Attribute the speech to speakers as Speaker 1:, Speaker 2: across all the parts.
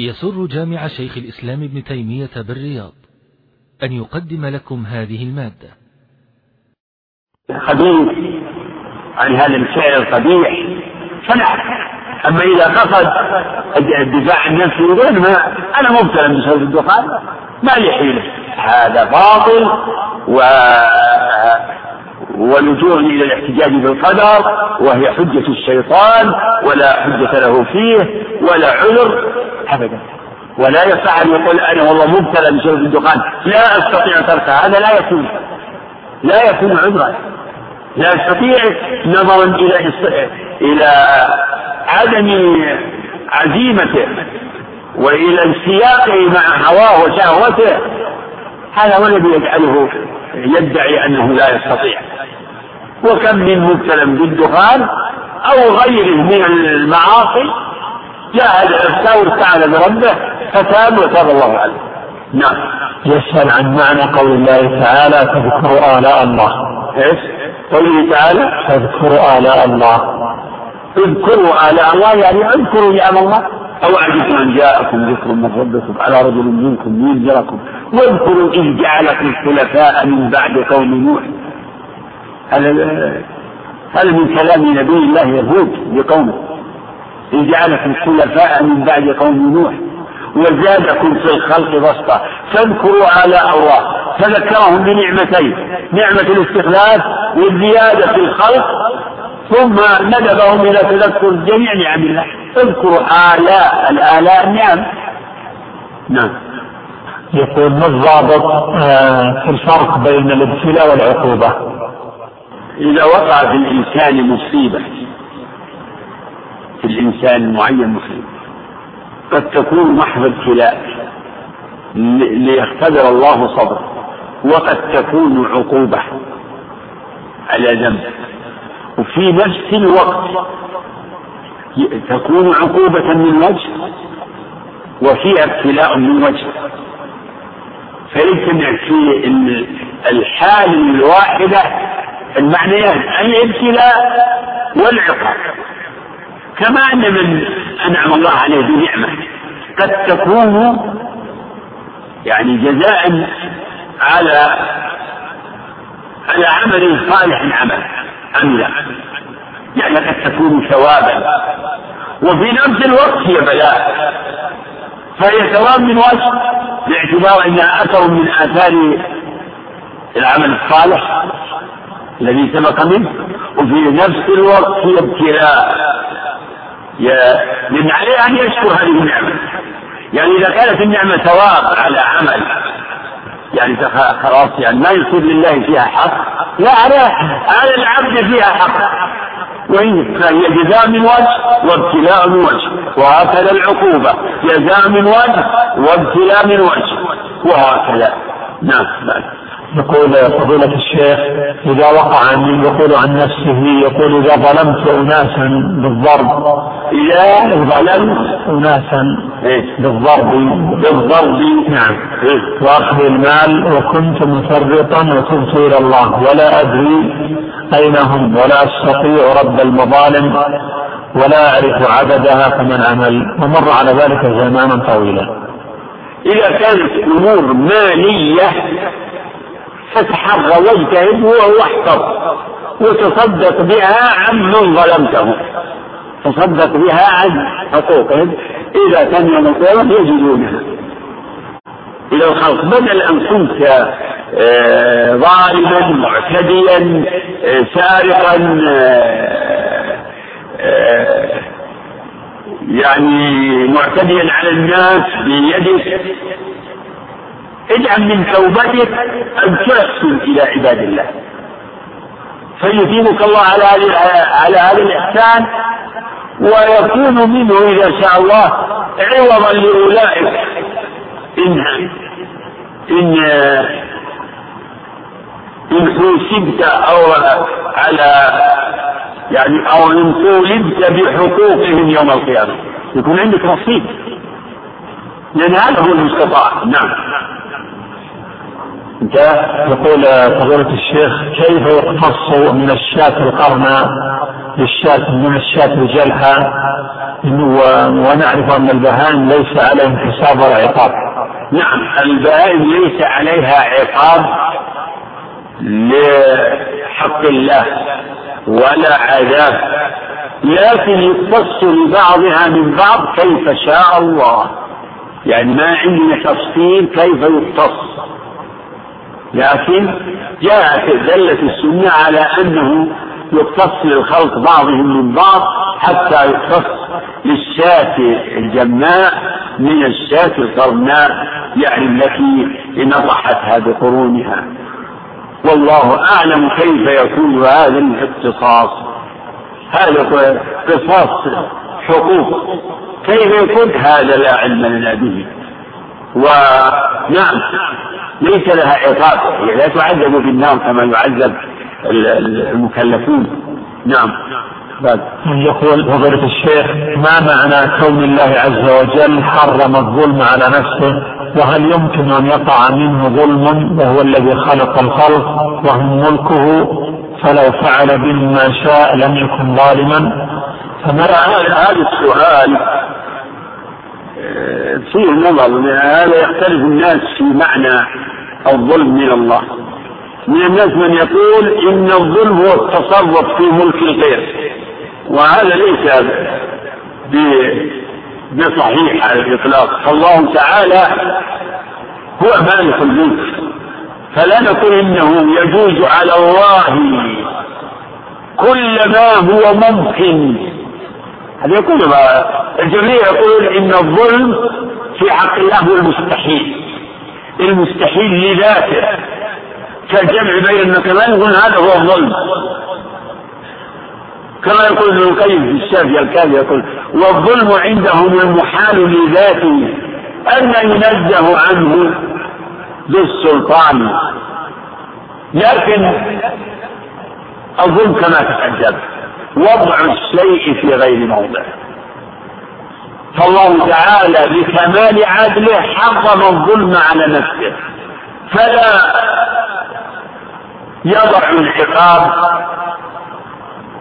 Speaker 1: يسر جامع شيخ الإسلام ابن تيمية بالرياض أن يقدم لكم هذه المادة
Speaker 2: القبيح عن هذا الفعل القبيح فلا أما إذا قصد الدفاع عن نفسه يقول ما أنا مبتلى بسبب الدخان ما لي حيلة هذا باطل و ولجوء إلى الاحتجاج بالقدر وهي حجة الشيطان ولا حجة له فيه ولا عذر أبدا ولا يصح أن يقول أنا والله مبتلى بشرب الدخان لا أستطيع تركها هذا لا يكون لا يكون عذرا لا يستطيع نظرا إلى إلى عدم عزيمته وإلى انسياقه مع هواه وشهوته هذا هو الذي يجعله يدعي أنه لا يستطيع وكم من مبتلى بالدخان أو غيره من المعاصي جاهد نفسه واستعان بربه فتاب وتاب الله عليه
Speaker 3: نعم
Speaker 4: يسأل عن معنى قول الله تعالى فاذكروا آلاء الله
Speaker 2: ايش؟
Speaker 4: قوله تعالى
Speaker 2: فاذكروا آلاء الله اذكروا آلاء الله يعني اذكروا نعم الله أو عجبتم أن جاءكم ذكر من ربكم على رجل منكم لينذركم واذكروا إذ جعلكم خلفاء من بعد قوم نوح هذا هذا من كلام نبي الله يهود لقومه إذ جعلكم خلفاء من بعد قوم نوح وزادكم في الخلق بسطة فاذكروا على الله فذكرهم بنعمتين نعمة الاستخلاف والزيادة في الخلق ثم ندبهم إلى تذكر جميع نعم الله اذكر آلاء الآلاء نعم
Speaker 3: نعم يقول ما الضابط آه، في الفرق بين الابتلاء والعقوبة؟
Speaker 2: إذا وقع في الإنسان مصيبة في الإنسان المعين مصيبة قد تكون محض ابتلاء ليختبر الله صبره وقد تكون عقوبة على ذنب وفي نفس الوقت تكون عقوبة من وجه وفيها ابتلاء من وجه فيجتمع في الحال الواحدة المعنيان الابتلاء والعقاب كما أن من أنعم الله عليه بنعمة قد تكون يعني جزاء على على عمل صالح عمل عمله يعني قد تكون ثوابا وفي نفس الوقت هي بلاء فهي ثواب من وجه باعتبار انها اثر من اثار العمل الصالح الذي سبق منه وفي نفس الوقت هي ابتلاء لأن عليه أن يشكر هذه النعمة يعني إذا كانت النعمة ثواب على عمل يعني خلاص يعني ما يصير لله فيها حق لا على على العبد فيها حق فهي جزاء من وجه وابتلاء من وجه وهكذا العقوبة جزاء من وجه وابتلاء من وجه وهكذا نعم
Speaker 3: يقول فضيلة الشيخ إذا وقع من يقول عن نفسه يقول إذا ظلمت أناسا بالضرب
Speaker 2: إذا ظلمت أناسا إيه. بالضرب
Speaker 3: بالضرب نعم إيه. وأخذ المال وكنت مفرطا وتبت إلى الله ولا أدري أين هم ولا أستطيع رد المظالم ولا أعرف عددها فمن عمل ومر على ذلك زمانا طويلا
Speaker 2: إذا كانت أمور مالية فتحرى واجتهد واحفظ وتصدق بها عمن ظلمته تصدق بها عن حقوقهم إذا كان يوم القيامة يجدونها إلى الخلق بدل أن كنت آه، ظالما معتديا آه، سارقا آه، يعني معتديا على الناس بيدك اجعل من توبتك أن تحسن إلى عباد الله فيثيبك الله على على هذا الإحسان ويكون منه إذا شاء الله عوضا لأولئك إن إن إن حوسبت أو على يعني أو إن طولبت بحقوقهم يوم القيامة يكون عندك رصيد لأن هذا هو المستطاع نعم
Speaker 3: جاء يقول فضيلة الشيخ كيف يقتص من الشاة القرنى للشاة من الشاة الجلحة ونعرف أن البهائم ليس عليهم حساب ولا عقاب.
Speaker 2: نعم البهائم ليس عليها عقاب لحق الله ولا عذاب لكن يقتص لبعضها من بعض كيف شاء الله يعني ما عندنا تفصيل كيف يقتص لكن جاءت دلت السنة على أنه يتصل الخلق بعضهم من بعض حتى يختص للشاة الجماء من الشاة القرناء يعني التي نضحتها بقرونها والله أعلم كيف يكون هذا الاختصاص هذا اختصاص حقوق كيف يكون هذا لا علم لنا به ونعم ليس لها عقاب هي يعني لا تعذب في النار كما يعذب المكلفون نعم
Speaker 3: بعد
Speaker 2: يقول
Speaker 3: فضيلة الشيخ ما معنى كون الله عز وجل حرم الظلم على نفسه وهل يمكن أن يقع منه ظلم وهو الذي خلق الخلق وهم ملكه فلو فعل بهم ما شاء لم يكن ظالما
Speaker 2: فما هذا السؤال فيه نظر هذا يختلف الناس في معنى الظلم من الله من الناس من يقول إن الظلم هو التصرف في ملك الغير وهذا ليس بصحيح على الإطلاق فالله تعالى هو مالك الملك فلا نقول إنه يجوز على الله كل ما هو ممكن هذا يقول الجميع يقول ان الظلم في حق الله هو المستحيل المستحيل لذاته كالجمع بين النقيضين يقول هذا هو الظلم كما يقول ابن القيم في الشافعي الكافي يقول والظلم عندهم المحال لذاته أن ينزه عنه بالسلطان لكن الظلم كما تقدم وضع الشيء في غير موضعه فالله تعالى بكمال عدله حرم الظلم على نفسه فلا يضع العقاب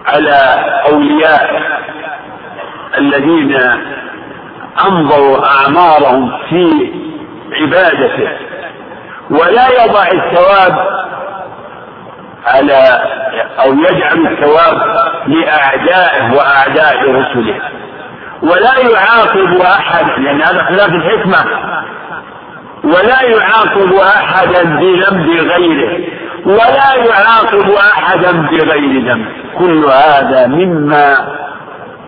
Speaker 2: على أولياء الذين أمضوا أعمارهم في عبادته ولا يضع الثواب على أو يجعل الثواب لأعدائه وأعداء رسله ولا يعاقب أحد لأن هذا خلاف الحكمة ولا يعاقب أحدا بذنب غيره ولا يعاقب أحدا بغير ذنب كل هذا مما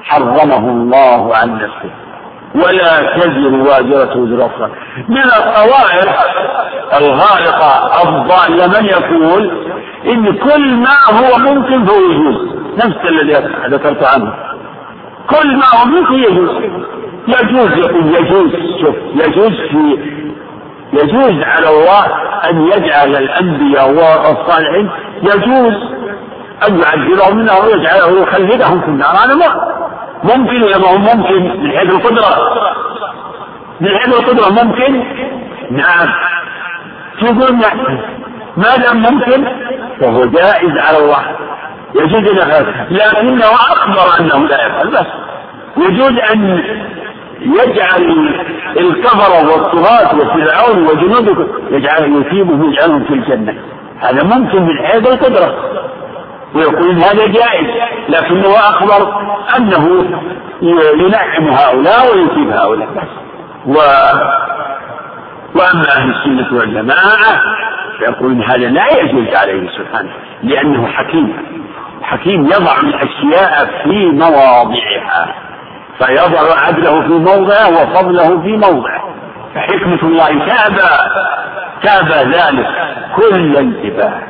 Speaker 2: حرمه الله عن نفسه ولا تزر وازرة وزر أخرى من الطوائف الغالقة الضالة من يقول إن كل ما هو ممكن فهو يجوز نفس الذي ذكرت عنه كل ما هو ممكن يجوز يجوز يقول يجوز شوف يجوز في يجوز على الله أن يجعل الأنبياء والصالحين يجوز أن يعذبهم منها ويجعله ويخلدهم في النار هذا ممكن ولا ما هو ممكن من حيث القدرة من حيث القدرة ممكن نعم تقول نعم يعني؟ ما دام ممكن فهو جائز على الله يجوز ان لكنه أخبر أنه لا يفعل بس يجوز أن يجعل الكفر والطغاة وفرعون وجنوده يجعل يثيبهم يجعلهم في الجنة هذا ممكن من حيث القدرة ويقول هذا جائز لكنه أخبر أنه ينعم هؤلاء ويثيب هؤلاء و... وأما أهل السنة والجماعة فيقولون هذا لا يجوز عليه سبحانه لأنه حكيم حكيم يضع الأشياء في مواضعها فيضع عدله في موضعه وفضله في موضعه فحكمة الله تابى تابى ذلك كل انتباه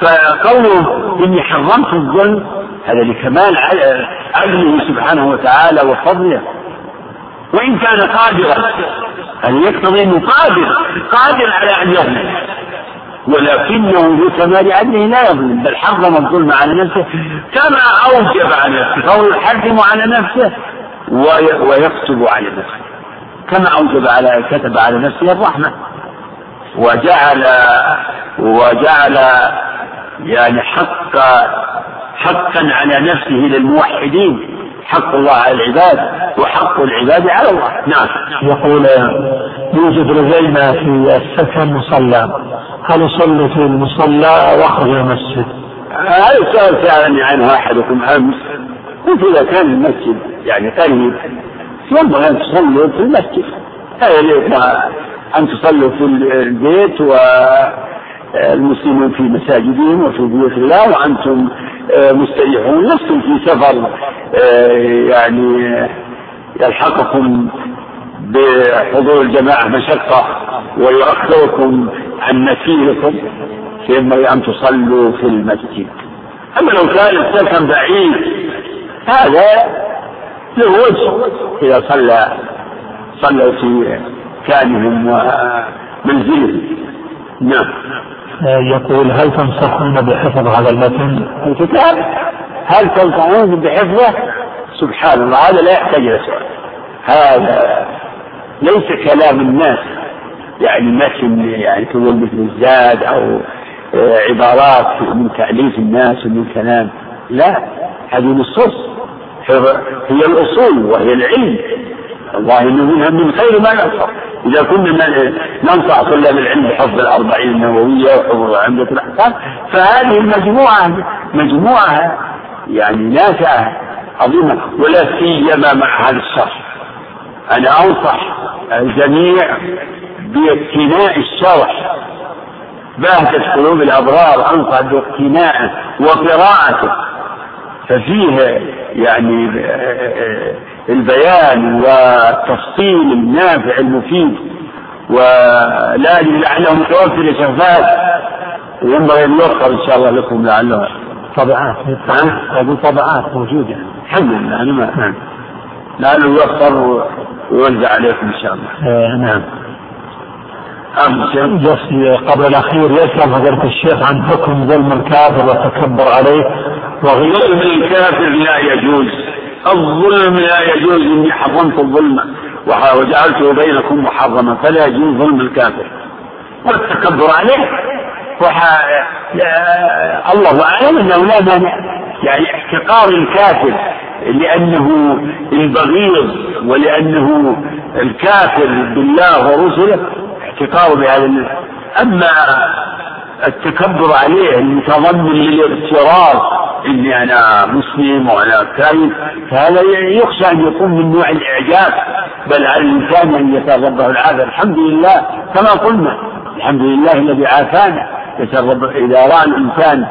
Speaker 2: فقوله إني حرمت الظلم هذا لكمال عدله سبحانه وتعالى وفضله وإن كان قادرا أن يقتضي أنه قادر قادر على أن يظلم ولكنه لكمال عدله لا يظلم بل حرم الظلم على نفسه كما أوجب على نفسه فهو يحرم على نفسه ويكتب على نفسه كما أوجب على كتب على نفسه الرحمة وجعل وجعل يعني حق حقا على نفسه للموحدين حق الله على العباد وحق العباد على الله
Speaker 3: نعم يقول يوجد لدينا في السكن مصلى هل اصلي في المصلى واخرج المسجد؟
Speaker 2: هذا سأل سألني عنه احدكم امس قلت اذا كان المسجد يعني قريب ينبغي ان تصلي في المسجد لا يليق أن تصلوا في البيت والمسلمون في مساجدهم وفي بيوت الله وأنتم آه، مستريحون لستم في سفر آه، يعني يلحقكم بحضور الجماعة مشقة ويؤخركم عن مسيركم فينبغي أن تصلوا في المسجد أما لو كان السكن بعيد هذا له وجه إذا صلى صلوا في شأنهم ومنزلهم نعم آه،
Speaker 3: يقول هل تنصحون بحفظ هذا
Speaker 2: المتن؟ الكتاب هل تنصحون بحفظه؟ سبحان الله هذا لا يحتاج الى سؤال هذا ليس كلام الناس يعني متن يعني تقول مثل الزاد او آه، عبارات من تأليف الناس ومن كلام لا هذه نصوص هي الاصول وهي العلم الله انه منها من خير ما يحفظ إذا كنا ننصح طلاب العلم بحفظ الأربعين النووية وحفظ عمدة الأحكام فهذه المجموعة مجموعة يعني نافعة عظيمة ولا سيما مع هذا الشرح أنا أنصح الجميع باقتناء الشرح باهتة قلوب الأبرار أنصح باقتنائه وقراءته ففيه يعني آه، آه، آه، البيان والتفصيل النافع المفيد ولازم لعله متوفر يا شفاف ينبغي ان يوفر ان شاء الله لكم لعله
Speaker 3: طبعات هذه طبعات موجوده الحمد
Speaker 2: لله انا ما نعم. لعله يوفر ويوزع عليكم ان شاء الله
Speaker 3: آه نعم بس قبل الأخير يسأل فضيلة الشيخ عن حكم ظلم الكافر وتكبر عليه
Speaker 2: وغيره ظلم الكافر لا يجوز الظلم لا يجوز إني حرمت الظلم وجعلته بينكم محرما فلا يجوز ظلم الكافر والتكبر عليه وح... الله أعلم أنه لا مانع يعني احتقار الكافر لأنه البغيض ولأنه الكافر بالله ورسله احتقار بهذا أما التكبر عليه المتضمن للاغترار اني انا مسلم وانا كاذب فهذا يعني يخشى ان يكون من نوع الاعجاب بل على الانسان ان يتربه العافيه الحمد لله كما قلنا الحمد لله الذي عافانا يتربى اذا راى الانسان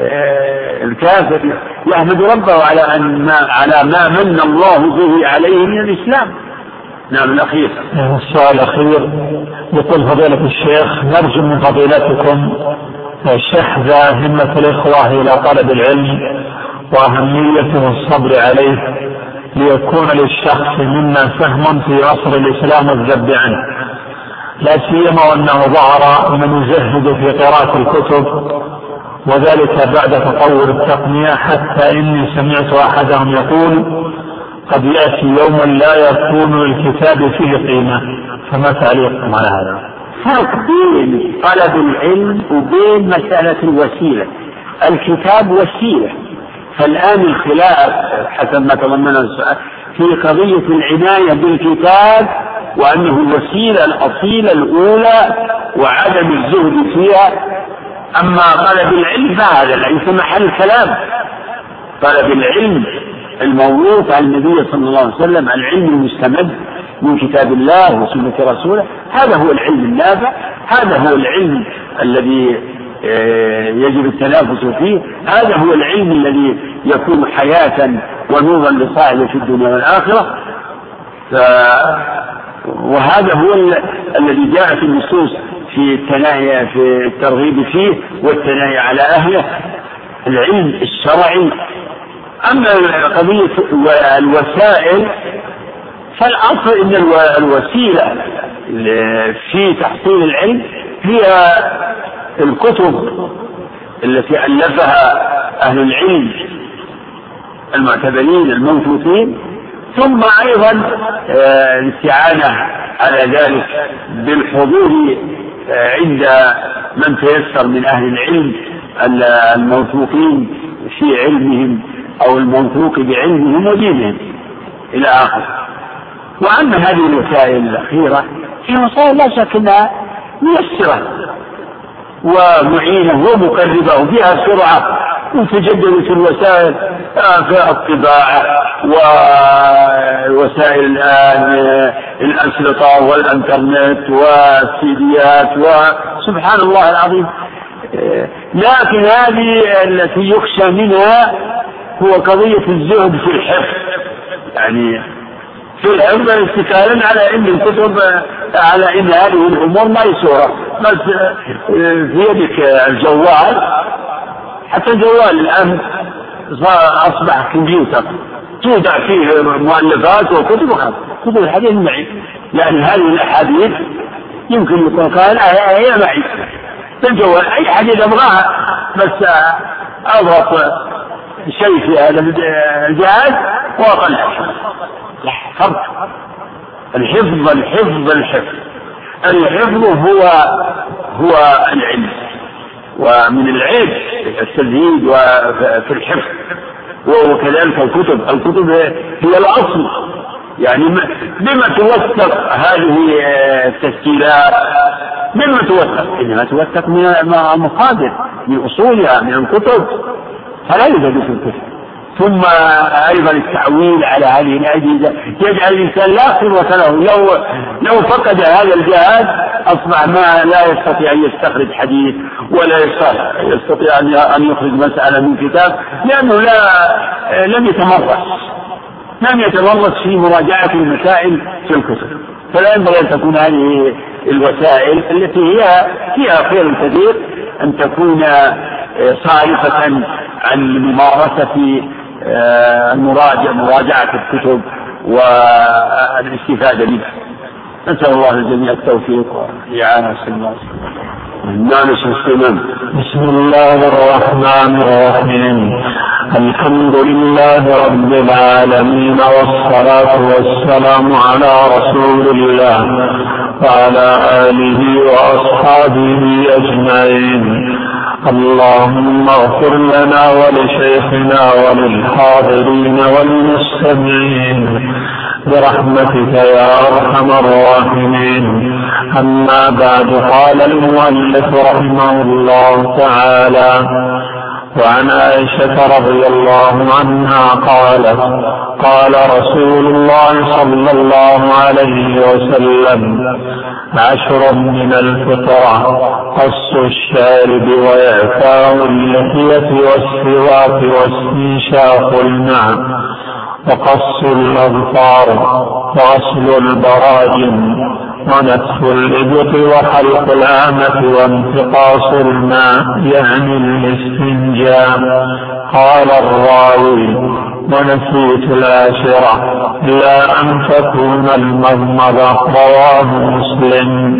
Speaker 2: آه، الكافر يحمد ربه على ان ما على ما من الله به عليه من الاسلام نعم
Speaker 3: الاخير نعم، السؤال الاخير يقول فضيلة الشيخ نرجو من فضيلتكم شحذ همة الإخوة إلى طلب العلم وأهمية الصبر عليه ليكون للشخص منا فهم في عصر الإسلام الذب عنه لا سيما وأنه ظهر من يزهد في قراءة الكتب وذلك بعد تطور التقنية حتى إني سمعت أحدهم يقول قد يأتي يوم لا يكون للكتاب فيه قيمة فما تعليقكم على هذا؟
Speaker 2: فرق بين طلب العلم وبين مسألة الوسيلة الكتاب وسيلة فالآن الخلاف حسب ما تضمنه السؤال في قضية العناية بالكتاب وأنه الوسيلة الأصيلة الأولى وعدم الزهد فيها أما طلب العلم فهذا ليس محل كلام طلب العلم الموروث عن النبي صلى الله عليه وسلم العلم المستمد من كتاب الله وسنة رسوله هذا هو العلم النافع هذا هو العلم الذي آه، يجب التنافس فيه هذا هو العلم الذي يكون حياة ونورا لصاحبه في الدنيا والآخرة ف... وهذا هو ال... الذي جاءت النصوص في التناهي في الترغيب فيه والثناء على أهله العلم الشرعي أما قضية الوسائل فالأصل أن الوسيلة في تحصيل العلم هي الكتب التي ألفها أهل العلم المعتبرين الموثوقين ثم أيضا الاستعانة آه، على ذلك بالحضور آه، عند من تيسر من أهل العلم الموثوقين في علمهم أو الموثوق بعلمهم ودينهم إلى آخره وأما هذه الوسائل الأخيرة هي وسائل لا شك أنها ميسرة ومعينة ومقربة وفيها سرعة وتجددت الوسائل آه، في الطباعة ووسائل الآن آه، الأنشطة والإنترنت والسيديات وسبحان الله العظيم آه، لكن هذه التي يخشى منها هو قضية الزهد في الحفظ يعني في الحفظ اتكالا على علم الكتب على ان هذه الامور ميسوره بس آه، في يدك الجوال حتى الجوال الان اصبح كمبيوتر توضع فيه مؤلفات وكتب وخلاص كتب الحديث معي لان هذه الاحاديث يمكن يكون قال آه، آه، هي معي الجوال اي حديث ابغاها بس اضغط شيء في هذا الجهاز وأقل لا فرق الحفظ الحفظ الحفظ الحفظ هو هو العلم ومن العيب التزييد في الحفظ وكذلك الكتب الكتب هي الأصل يعني بما توثق هذه التسجيلات بما توثق إنما توثق من المصادر من أصولها من الكتب فلا يوجد في الكفر ثم ايضا التعويل على هذه الاجهزه يجعل الانسان لا قيمه له لو لو فقد هذا الجهاز اصبح ما لا يستطيع ان يستخرج حديث ولا يستطيع ان يخرج مساله من كتاب لانه لا لم يتمرس لم يتمرس في مراجعه المسائل في الكتب فلا ينبغي ان تكون هذه الوسائل التي هي فيها خير كثير ان تكون آه، صارفة عن ممارسة آه، المراجعة مراجعة الكتب والاستفادة منها نسأل الله الجميع التوفيق والإعانة والسلام
Speaker 4: نعم سلمان بسم الله الرحمن الرحيم الحمد لله رب العالمين والصلاة والسلام على رسول الله وعلى آله وأصحابه أجمعين اللهم اغفر لنا ولشيخنا وللحاضرين والمستمعين برحمتك يا ارحم الراحمين اما بعد قال المؤلف رحمه الله تعالى وعن عائشة رضي الله عنها قالت قال رسول الله صلى الله عليه وسلم عشر من الفطرة قص الشارب ويعفاه اللحية والسواك واستنشاق النعم وقص الأظفار وغسل البراجم ونفخ الإبط وحلق الأمة وانتقاص الماء يعني الاستنجاء قال الراوي ونسيت العاشرة لا أن تكون المضمضة رواه مسلم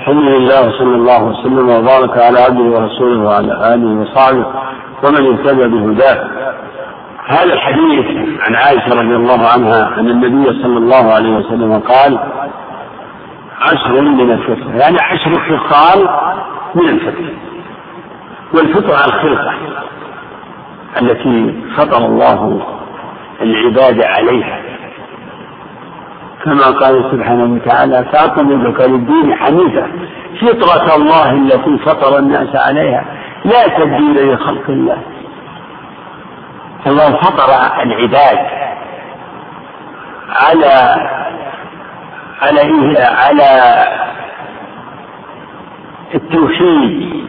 Speaker 2: الحمد لله وصلى الله وسلم وبارك على عبده ورسوله وعلى آله وصحبه ومن اهتدى بهداه هذا الحديث عن عائشة رضي الله عنها أن النبي صلى الله عليه وسلم قال عشر من الفطر يعني عشر خصال من الفطر والفطر على الخلقة التي فطر الله العباد عليها كما قال سبحانه وتعالى فاطم لك للدين حنيفة فطرة الله التي فطر الناس عليها لا تبديل لخلق الله الله فطر العباد على على إيه على التوحيد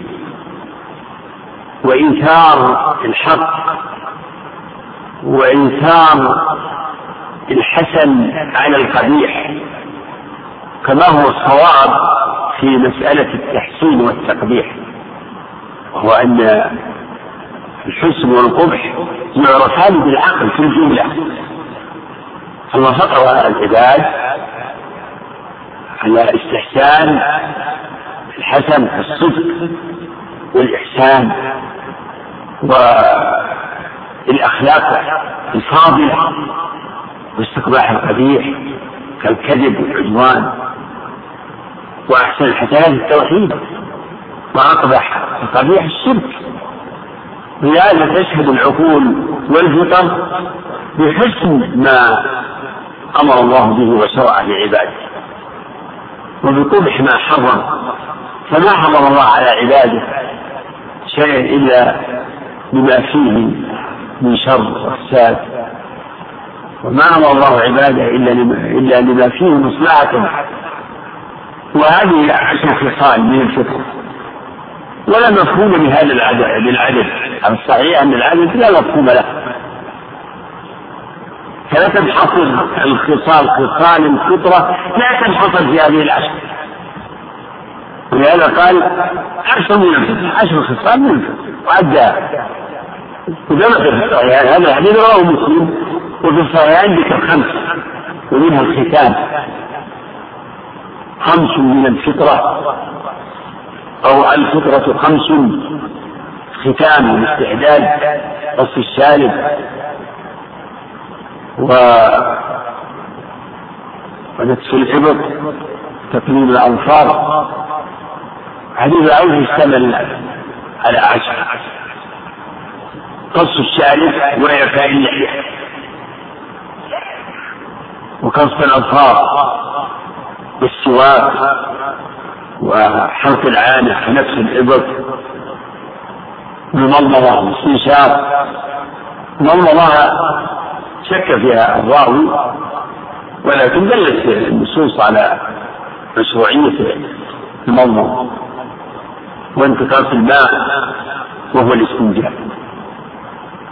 Speaker 2: وإنكار الحق وإنكار الحسن على القبيح كما هو الصواب في مسألة التحسين والتقبيح وهو أن الحسن والقبح يعرفان بالعقل في الجملة الله فطر العباد على استحسان الحسن الصدق والإحسان والأخلاق الفاضلة واستقباح القبيح كالكذب والعدوان وأحسن الحسنات التوحيد وأقبح القبيح الشرك لهذا تشهد العقول والفطر بحسن ما أمر الله به وشرعه لعباده وبقبح ما حرم فما حرم الله على عباده شيئا إلا بما فيه من شر وفساد وما أمر الله عباده إلا إلا لما فيه مصلحة وهذه عشر خصال من الفطر ولا مفهوم لهذا العدد للعدد الصحيح أن العدد لا مفهوم له فلا تبحث الخصال خصال الفطرة لا تنحصر في هذه العشر ولهذا قال عشر من الفطرة عشر خصال من الفطرة وعدها وثبت في الصحيحين يعني هذا الحديث رواه مسلم وفي الصحيحين ذكر خمس ومنها الختان خمس من الفطرة أو الفطرة خمس ختام الاستعداد قص الشارب و ونتف الإبط تقليل الأظفار حديث العوف اشتمل على عشر قص الشارب وإعفاء اللحية وقص الأظفار والسواك وحرث العانة ونفس الإبط والمضمضة والاستنشاق المضمضة شك فيها الراوي ولكن دلت النصوص على مشروعية المضمضة وانتقاص الماء وهو الاستنجاء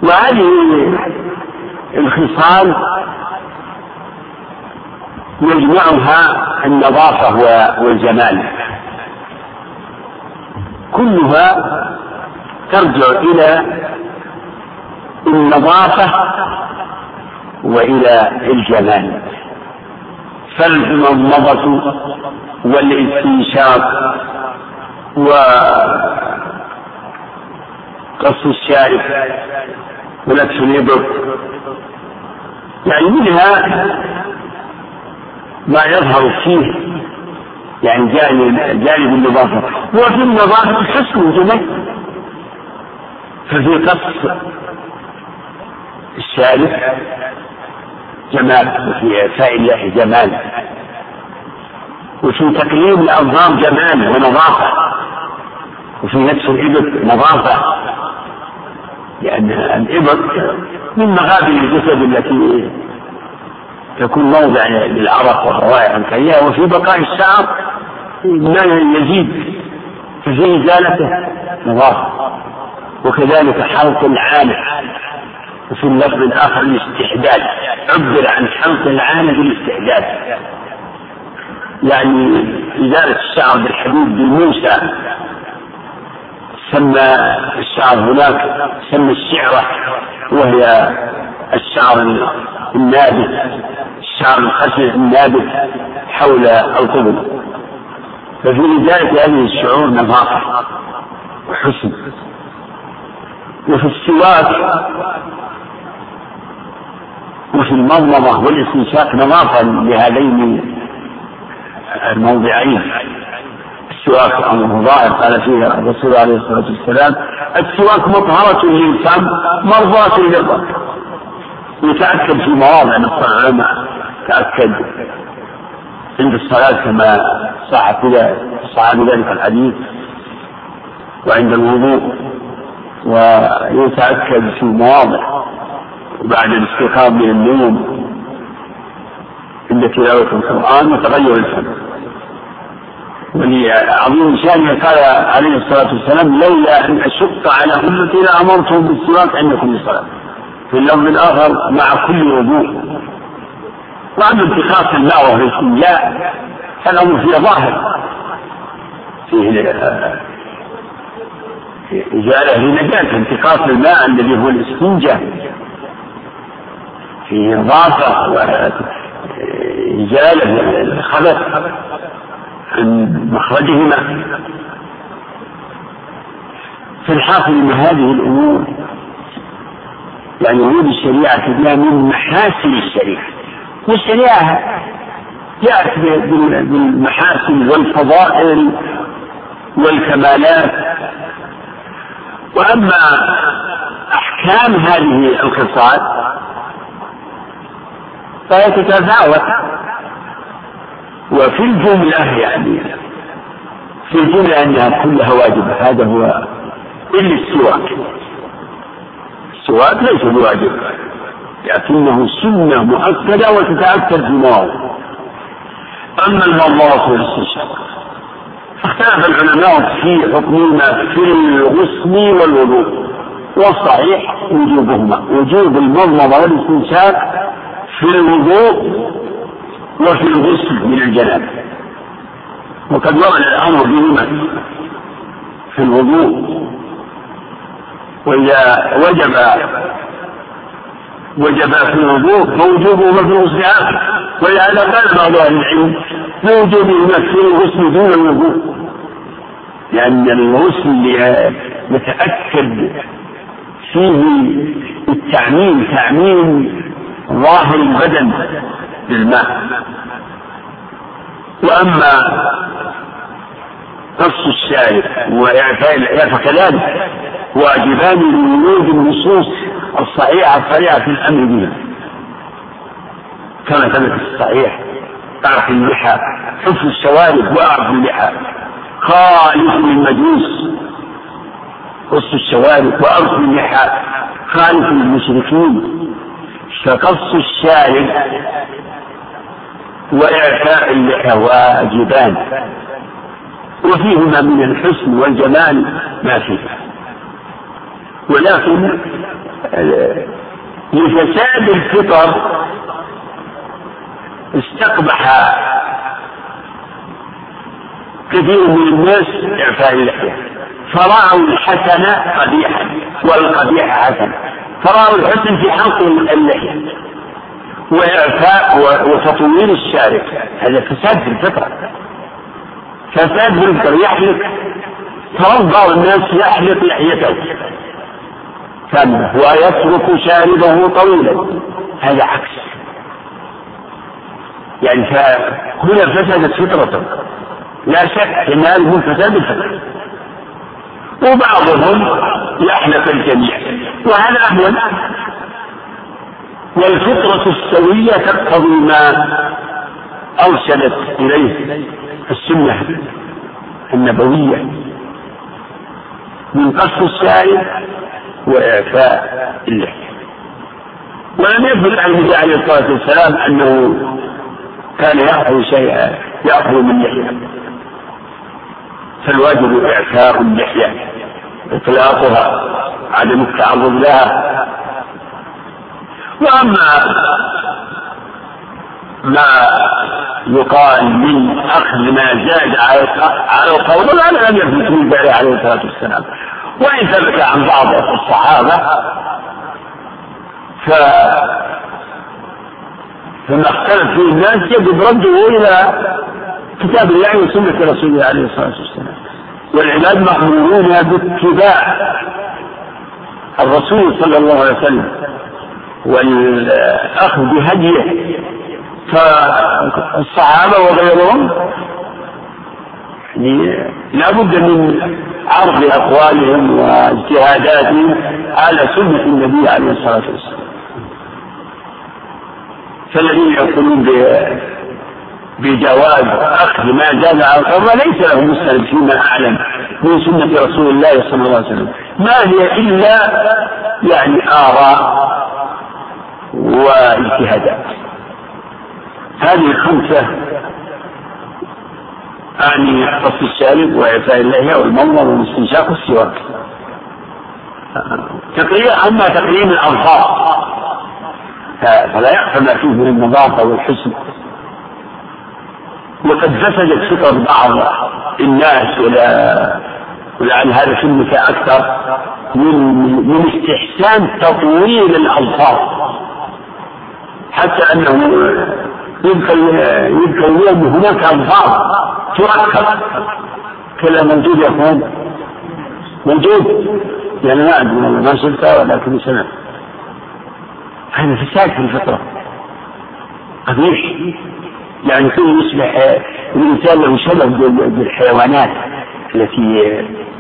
Speaker 2: وهذه الخصال يجمعها النظافة والجمال كلها ترجع إلى النظافة وإلى الجمال فالمضمضة والاستنشاق وقص الشارب ولبس الإبر يعني منها ما يظهر فيه يعني جانب جانب النظافة وفي النظافة حسن جميل ففي قص الثالث جمال وفي إعفاء الله جمال وفي تقييم الأنظام جمال ونظافة وفي نفس الإبط نظافة لأن الإبط من مغابر الجسد التي يكون موضع للعرق والروائح الكريهة وفي بقاء الشعر ما يزيد في إزالته نظافة وكذلك حلق العانة وفي اللفظ الآخر الاستحداد عبر عن حلق العانة بالاستحداد يعني إزالة الشعر بالحديد بالموسى سمى الشعر هناك سمى الشعرة وهي الشعر النابت الشعر الخشن النابت حول القبل ففي إزالة هذه الشعور نظافة وحسن وفي السواك وفي المضمضة والاستنشاق نظافة لهذين الموضعين السواك أمر ظاهر قال فيه الرسول عليه الصلاة والسلام السواك مطهرة للفم مرضاة للرب ويتأكد في مواضع محرمة تأكد عند الصلاة كما صح في ذلك بذلك الحديث وعند الوضوء ويتأكد في مواضع وبعد الاستيقاظ من النوم عند تلاوة القرآن وتغير الفم ولعظيم شأن قال عليه الصلاة والسلام لولا أن أشق على أمتي لأمرتهم بالصلاة عند كل صلاة في اللفظ الآخر مع كل وضوء وأما انتخاب الله وهي الله فالأمر فيه ظاهر فيه إزالة لنجاة انتقاص الماء الذي هو الإسفنجة فيه إضافة وإزالة الخبث عن مخرجهما في الحاصل من هذه الأمور يعني وجود الشريعة بها من محاسن الشريعة والشريعة جاءت بالمحاسن والفضائل والكمالات وأما أحكام هذه الخصال فهي تتفاوت وفي الجملة يعني في الجملة أنها كلها واجبة هذا هو اللي السواك السواد ليس بواجب لكنه سنة مؤكدة وتتأكد في مواضع أما المضمرة والاستنشاق فاختلف العلماء في حكمهما في الغسل والوضوء والصحيح وجوبهما وجوب المضمضة والاستنشاق في الوضوء وفي الغسل من الجنابة وقد ورد الأمر بهما في الوضوء وإذا وجب وجب في الوضوء فوجوبه في الغسل ولهذا قال بعض أهل العلم فوجوب في الغسل دون الوضوء لأن الغسل يتأكد فيه التعميم تعميم ظاهر البدن بالماء وأما قص الشارع فكذلك واجبان لوجود النصوص الصحيحة الصريحة في الأمر بها كما ثبت في الصحيح أعف اللحى حفظ الشوارب وأعف اللحى خالف للمجوس قص الشوارب وأعف اللحى خالف للمشركين فقص الشارب وإعفاء اللحى واجبان وفيهما من الحسن والجمال ما فيها ولكن لفساد الفطر استقبح كثير من الناس إعفاء اللحية فرأوا الحسن قبيحا والقبيح حسنا فرأوا الحسن في حلق اللحية وإعفاء وتطوير الشارب هذا فساد في الفطرة فساد بالمكر يحلق توضأ الناس يحلق لحيته فمه ويترك شاربه طويلا هذا عكس يعني فهنا فسدت فطرته لا شك ان هذا فساد الفطر وبعضهم يحلق الجميع وهذا اهون والفطرة السوية تقتضي ما أرشدت إليه السنة النبوية من قصف السائل وإعفاء اللحية ولم يثبت عن النبي عليه الصلاة والسلام أنه كان يأخذ شيئا يأخذ من لحية فالواجب إعفاء اللحية إطلاقها عدم التعرض لها وأما ما يقال من أخذ ما زاد على القول وهذا لم يثبت من عليه الصلاة والسلام وإن ثبت عن بعض الصحابة ف فما اختلف فيه الناس يجب رده إلى كتاب الله وسنة رسوله عليه الصلاة والسلام والعباد مأمورون باتباع الرسول صلى الله عليه وسلم والأخذ بهديه فالصحابة وغيرهم يعني لا بد من عرض أقوالهم واجتهاداتهم على سنة النبي عليه الصلاة والسلام فالذين يقولون بجواز أخذ ما جاز عن القرى ليس لهم مستند فيما أعلم من سنة رسول الله صلى الله عليه وسلم ما هي إلا يعني آراء واجتهادات هذه الخمسة أعني قص الشارب وإعفاء اللحية والمنظر والاستنشاق والسواك تقريبا أما تقريب الأظفار فلا يخفى ما فيه من النظافة والحسن وقد فسدت فطر بعض الناس ولا ولعل هذا سنك أكثر من من استحسان تطويل الألفاظ حتى أنه يبقى يبقى اليوم هناك الفاظ تؤخر كلا موجود يا اخوان موجود يعني ما ادري ما شفتها ولكن سمعت هذا فساد في الفطره قبيح يعني كل يصبح الانسان له شبه بالحيوانات التي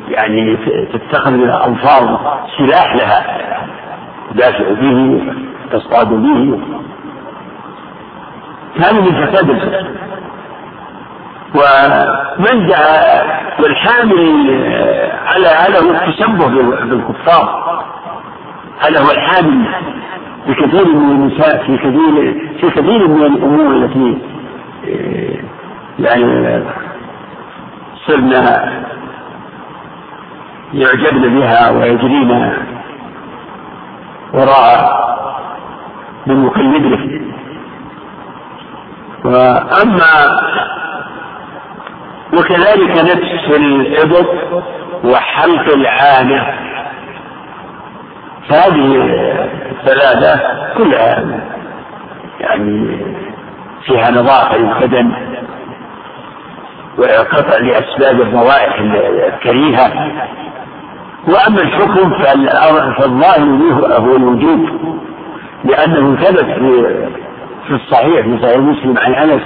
Speaker 2: يعني تتخذ الالفاظ سلاح لها تدافع به تصطاد به هذه من فساد الفطر ومن دعا والحامل على على هو التشبه بالكفار هذا هو الحامل بكثير من النساء في كثير في كثير من الامور التي يعني صرنا يعجبن بها ويجرين وراء من يقلدنا وأما وكذلك نفس الإبط وحلق العانة هذه الثلاثة كلها يعني فيها نظافة للبدن وقطع لأسباب الروائح الكريهة وأما الحكم فالظاهر هو الوجوب لأنه ثبت في في الصحيح في صحيح مسلم عن انس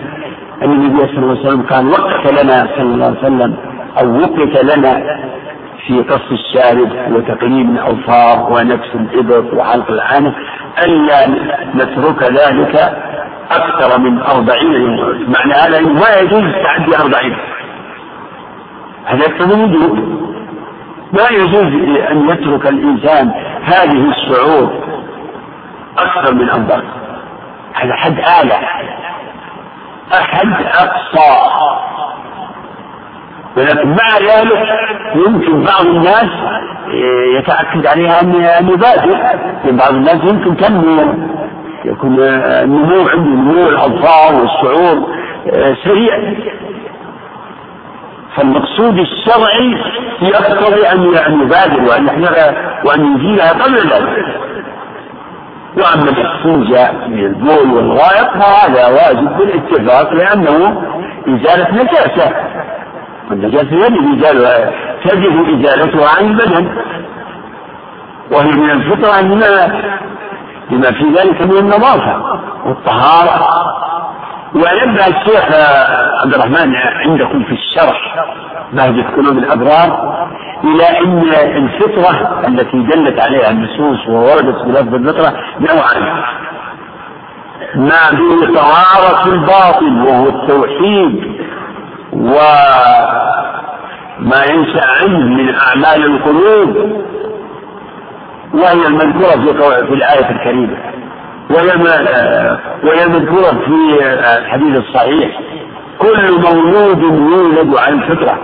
Speaker 2: ان النبي صلى الله عليه وسلم كان وقف لنا صلى الله عليه وسلم او وقف لنا في قص الشارب وتقليم الاظفار ونفس الابط وحلق العنف الا نترك ذلك اكثر من أربعين يوما معنى هذا ما يجوز تعدي أربعين هذا يقتضي الوجوب ما يجوز ان يترك الانسان هذه الشعور اكثر من أربعين على حد أعلى أحد أقصى ولكن مع ذلك يمكن بعض الناس يتأكد عليها أنها مبادئ بعض الناس يمكن تنمو يكون النمو عنده نمو الأظفار والشعور آه، سريع فالمقصود الشرعي يقتضي أن يبادر وأن يحذر وأن يزيلها قبل ذلك وأما الاستنجاء من البول والغائط فهذا واجب بالاتفاق لأنه إزالة نجاسة النجاسة يجب ازالها تجب إزالتها عن البدن وهي من الفطرة لما لما في ذلك من النظافة والطهارة ويبدا الشيخ آه، عبد الرحمن آه، عندكم في الشرح بهجة قلوب الأبرار إلى أن الفطرة التي دلت عليها النصوص ووردت في لفظ الفطرة نوعان ما في طهارة الباطل وهو التوحيد وما ينشأ عنه من أعمال القلوب وهي المذكورة في الآية الكريمة وهي مذكورة في الحديث الصحيح كل مولود يولد على الفطرة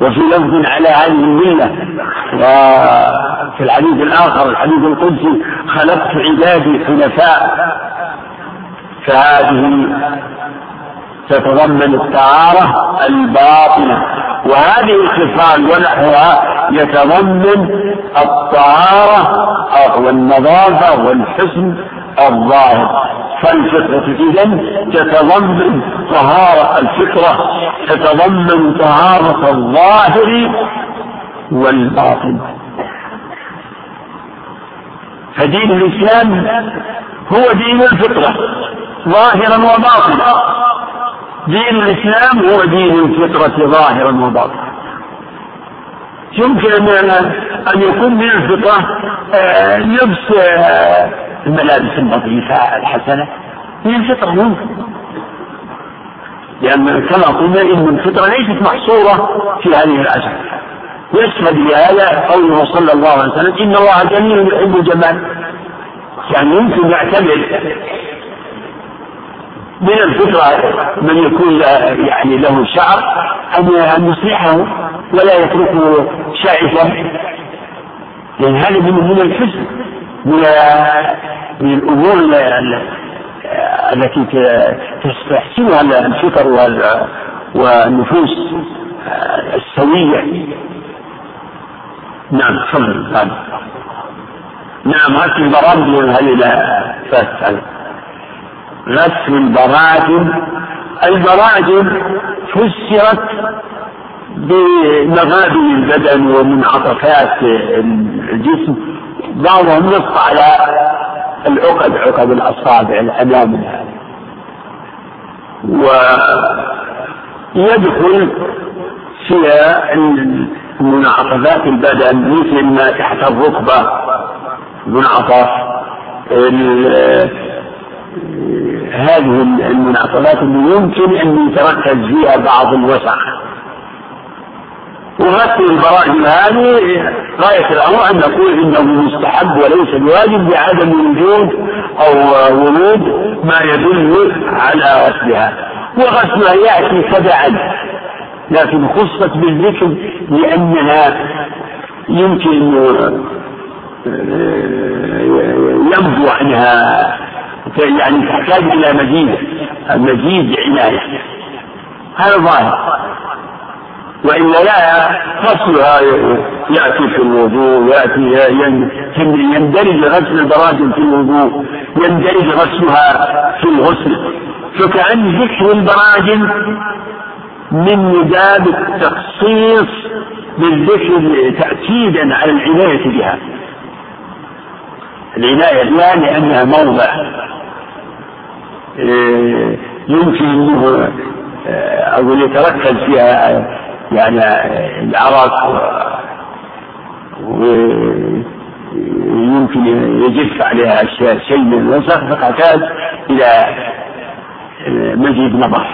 Speaker 2: وفي لفظ على هذه الملة وفي الحديث الآخر الحديث القدسي خلقت عبادي حنفاء فهذه تتضمن الطهارة الباطنة وهذه الخصال ونحوها يتضمن الطهارة والنظافة والحسن الظاهر فالفطرة إذا تتضمن طهارة الفطرة تتضمن طهارة الظاهر والباطن فدين الإسلام هو دين الفطرة ظاهرا وباطنا دين الإسلام هو دين الفطرة ظاهرا وباطنا يمكن أن يكون من الفطرة آه، لبس آه، الملابس النظيفة الحسنة من الفطرة ممكن لأن كما قلنا إن الفطرة ليست محصورة في هذه الأزمة يشهد لهذا قوله صلى الله عليه وسلم إن الله جميل يحب الجمال يعني يمكن يعتبر من الفطرة من يكون يعني له شعر أن أن يصلحه ولا يتركه شائفا لأن هذا من من الحزن من الامور التي تستحسنها الفطر والنفوس السوية نعم تفضل نعم غسل البراءة هل فاسأل غسل البراعة البراعة فسرت بمغادر البدن ومنعطفات الجسم بعضهم يطفى على العقد عقد الأصابع الأمامية ويدخل فيها المنعطفات البدن مثل ما تحت الركبة منعطف هذه المنعطفات اللي يمكن أن يتركز فيها بعض الوسخ ومثل البراء هذه غاية الأمر أن نقول إنه مستحب وليس بواجب لعدم وجود أو ورود ما يدل على غسلها وغسلها يأتي تبعا لكن خصت بالذكر لأنها يمكن يبدو عنها يعني تحتاج إلى مزيد مزيد عناية هذا ظاهر وإن لا غسلها يأتي في الوضوء يأتي يندرج غسل البراجم في الوضوء يندرج غسلها في الغسل فكأن ذكر البراجم من باب التخصيص بالذكر تأكيدا على العناية بها العناية لا لأنها موضع آه، يمكن أن آه، أقول يتركز فيها آه، يعني العرق ويمكن يجف عليها شيء من الوسخ فقتات إلى مسجد نظر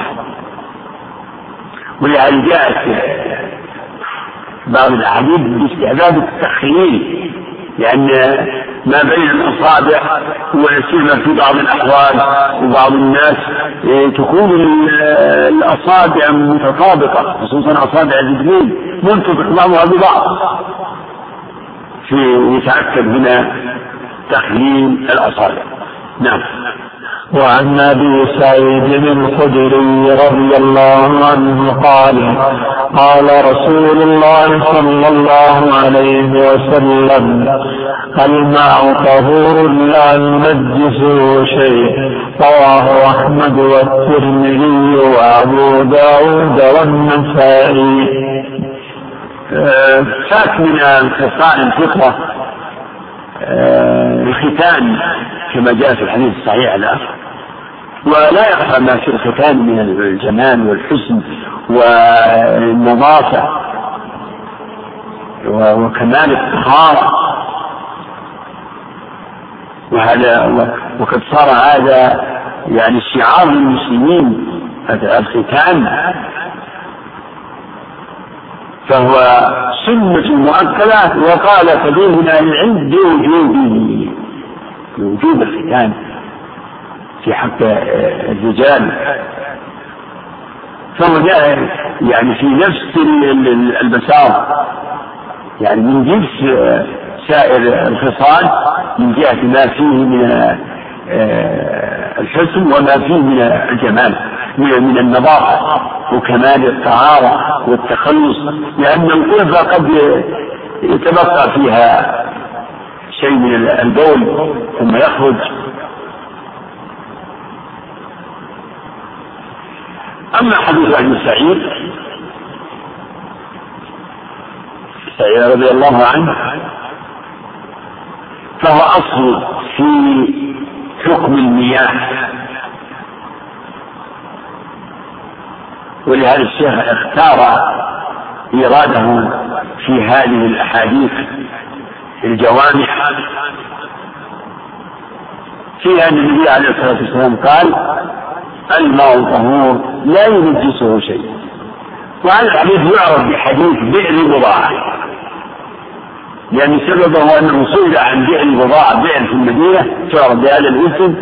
Speaker 2: ولهذا جاءت بعض الأحاديث باستعداد التخييم لأن ما بين الأصابع ولا سيما في بعض الأحوال وبعض الناس إيه، تكون الأصابع متطابقة خصوصا أصابع الرجلين منطبق بعضها ببعض في يتأكد من تخليل الأصابع نعم وعن ابي سعيد الخدري رضي الله عنه قال قال رسول الله صلى الله عليه وسلم الماء طهور لا ينجسه شيء رواه احمد والترمذي وابو داود والنسائي فات آه، من خصال الفطره آه، الختان كما جاء في الحديث الصحيح الاخر ولا يخفى ما في الختان من الجمال والحسن والنظافة وكمال الطهارة وهذا وقد صار هذا يعني شعار المسلمين الختان فهو سنة مؤكدة وقال كثير من أهل العلم بوجوبه بوجوب الختان في حق آه، الرجال فهو جاء يعني في نفس المسار يعني من جنس آه، سائر الخصال من جهة ما فيه من آه، الحسن وما فيه من الجمال من النظافة وكمال الطهارة والتخلص لأن القربة قد يتبقى فيها شيء من البول ثم يخرج أما حديث أبي سعيد سعيد رضي الله عنه فهو أصل في حكم المياه ولهذا الشيخ اختار إيراده في هذه الأحاديث الجوامع في أن النبي عليه الصلاة والسلام قال الماء طهور لا ينجسه شيء وهذا الحديث يعرف بحديث بئر بضاعة لأن يعني سببه أنه سئل عن بئر بضاعة بئر في المدينة تعرف بهذا الاسم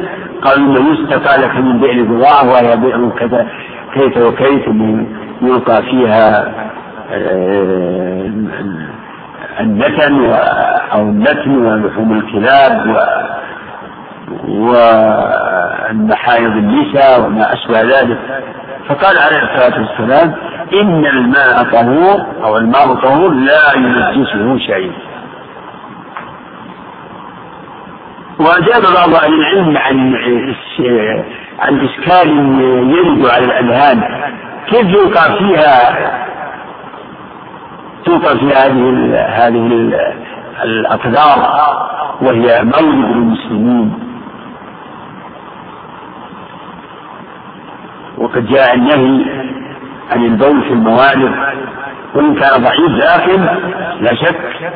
Speaker 2: قال إنه يستفى لك من بئر بضاعة وهي بئر كذا كيف وكيف يلقى فيها آه، النتن أو النتن ولحوم الكلاب و والمحايض النساء وما أشبه ذلك فقال عليه الصلاة والسلام إن الماء طهور أو الماء طهور لا ينجسه شيء وأجاب بعض أهل العلم عن عن إشكال يرد على الأذهان كيف يوقع فيها توقع في هذه هذه الأقدار وهي مولد للمسلمين وقد جاء النهي عن البول في الموارد وإن كان ضعيف لكن لا شك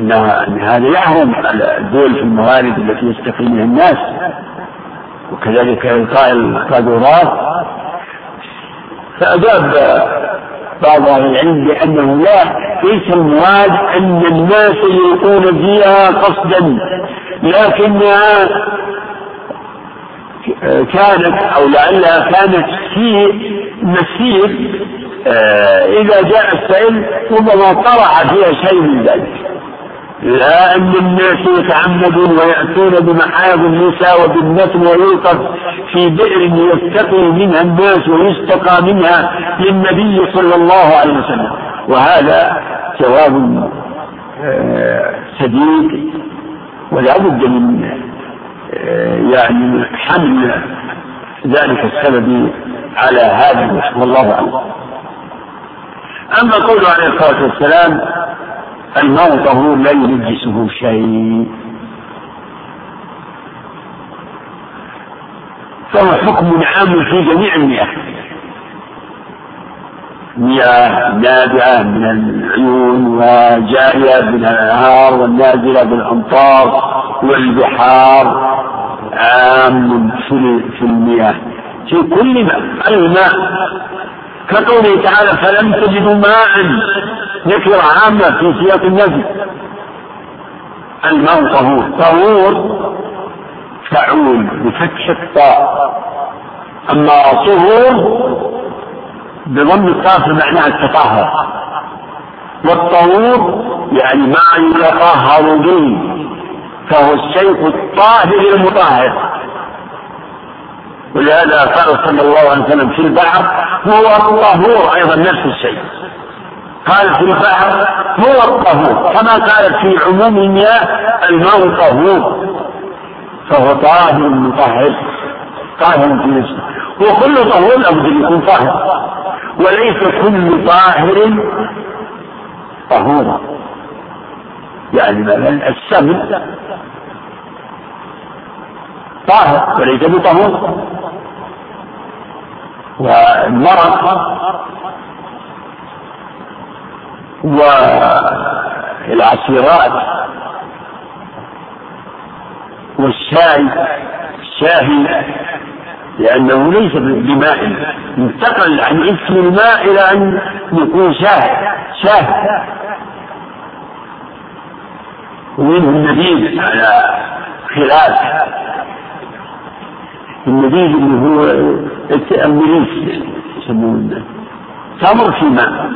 Speaker 2: أن هذا يحرم البول في الموارد التي يستقي منها الناس وكذلك إلقاء القاذورات فأجاب بعض أهل العلم بأنه لا ليس المراد أن الناس يلقون فيها قصدا لكنها كانت أو لعلها كانت في مسير آه، إذا جاء السائل ربما طرع فيها شيء من ذلك لا أن الناس يتعمدون ويأتون بمحارم النساء وبالنتن ويلقى في بئر يتقي منها الناس ويستقى منها للنبي صلى الله عليه وسلم وهذا جواب سديد آه، ولا بد من آه، يعني حمل ذلك السبب على هذا رحمه والله اعلم. اما قوله عليه الصلاه والسلام الموت هو لا ينجسه شيء فهو حكم عام في جميع المياه مياه نابعة من العيون وجارية من الأنهار والنازلة بالأمطار والبحار عام في المياه في كل ماء الماء كقوله تعالى فلم تجدوا ماء نكرة عامة في سياق النفي الماء طهور طهور فعول بفتح الطاء أما طهور بضم الطاء فمعناها التطهر والطهور يعني ما يتطهر به فهو الشيخ الطاهر المطهر ولهذا قال صلى الله عليه وسلم في البحر هو الطهور ايضا نفس الشيء قال في البحر هو الطهور كما قالت في عموم المياه الماء طهور فهو طاهر مطهر طاهر في نفسه وكل طهور لابد ان يكون طاهر وليس كل طاهر طهورا يعني مثلا السم طاهر وليس بطهور والمرض والعصيرات والشاي الشاهي لأنه ليس بماء انتقل عن اسم الماء إلى أن يكون شاه شاه ومنه النبيذ على خلاف النبيذ اللي هو المليس يسمونه تمر في ماء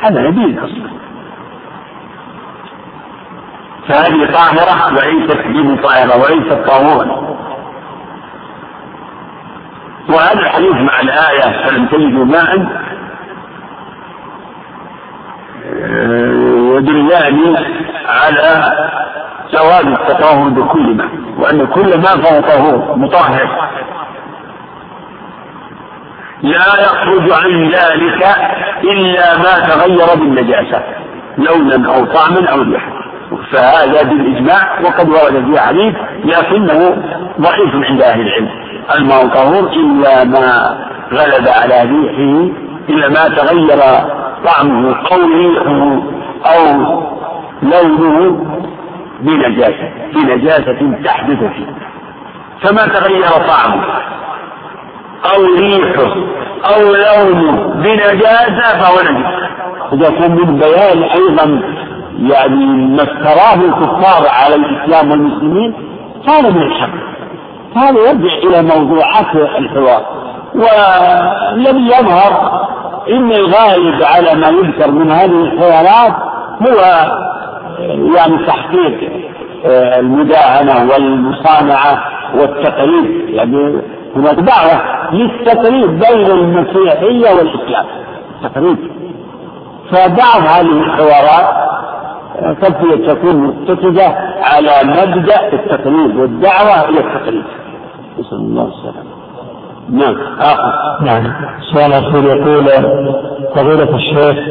Speaker 2: هذا نبيذ اصلا فهذه طاهرة وليست حليب طاهرة وليست طاهورا وهذا الحديث مع الآية فلم تجدوا ماء يدلان آه، على جواز التطهر بكل ما وأن كل ما فهو طهور مطهر لا يخرج عن ذلك إلا ما تغير بالنجاسة لونا أو طعما أو ريحا فهذا بالإجماع وقد ورد في حديث لكنه ضعيف عند أهل العلم الماء طهور إلا ما غلب على ريحه إلا ما تغير طعمه قوي أو لونه بنجاسة بنجاسة تحدث فيه كما تغير طعمه أو ريحه أو لونه بنجاسة فهو نجس إذا كان من بيان أيضا يعني ما افتراه الكفار على الإسلام والمسلمين هذا من الحق هذا يرجع إلى موضوعات الحوار ولم يظهر ان الغالب على ما يذكر من هذه الحيوانات هو يعني تحقيق آه، المداهنه والمصانعه والتقريب يعني هناك دعوه للتقريب بين المسيحيه والاسلام تقريب فبعض هذه الحوارات آه، قد تكون متفقة على مبدأ التقليد والدعوة إلى التقليد نسأل الله السلامة
Speaker 5: نعم آخر نعم سؤال أخير يقول فضيلة الشيخ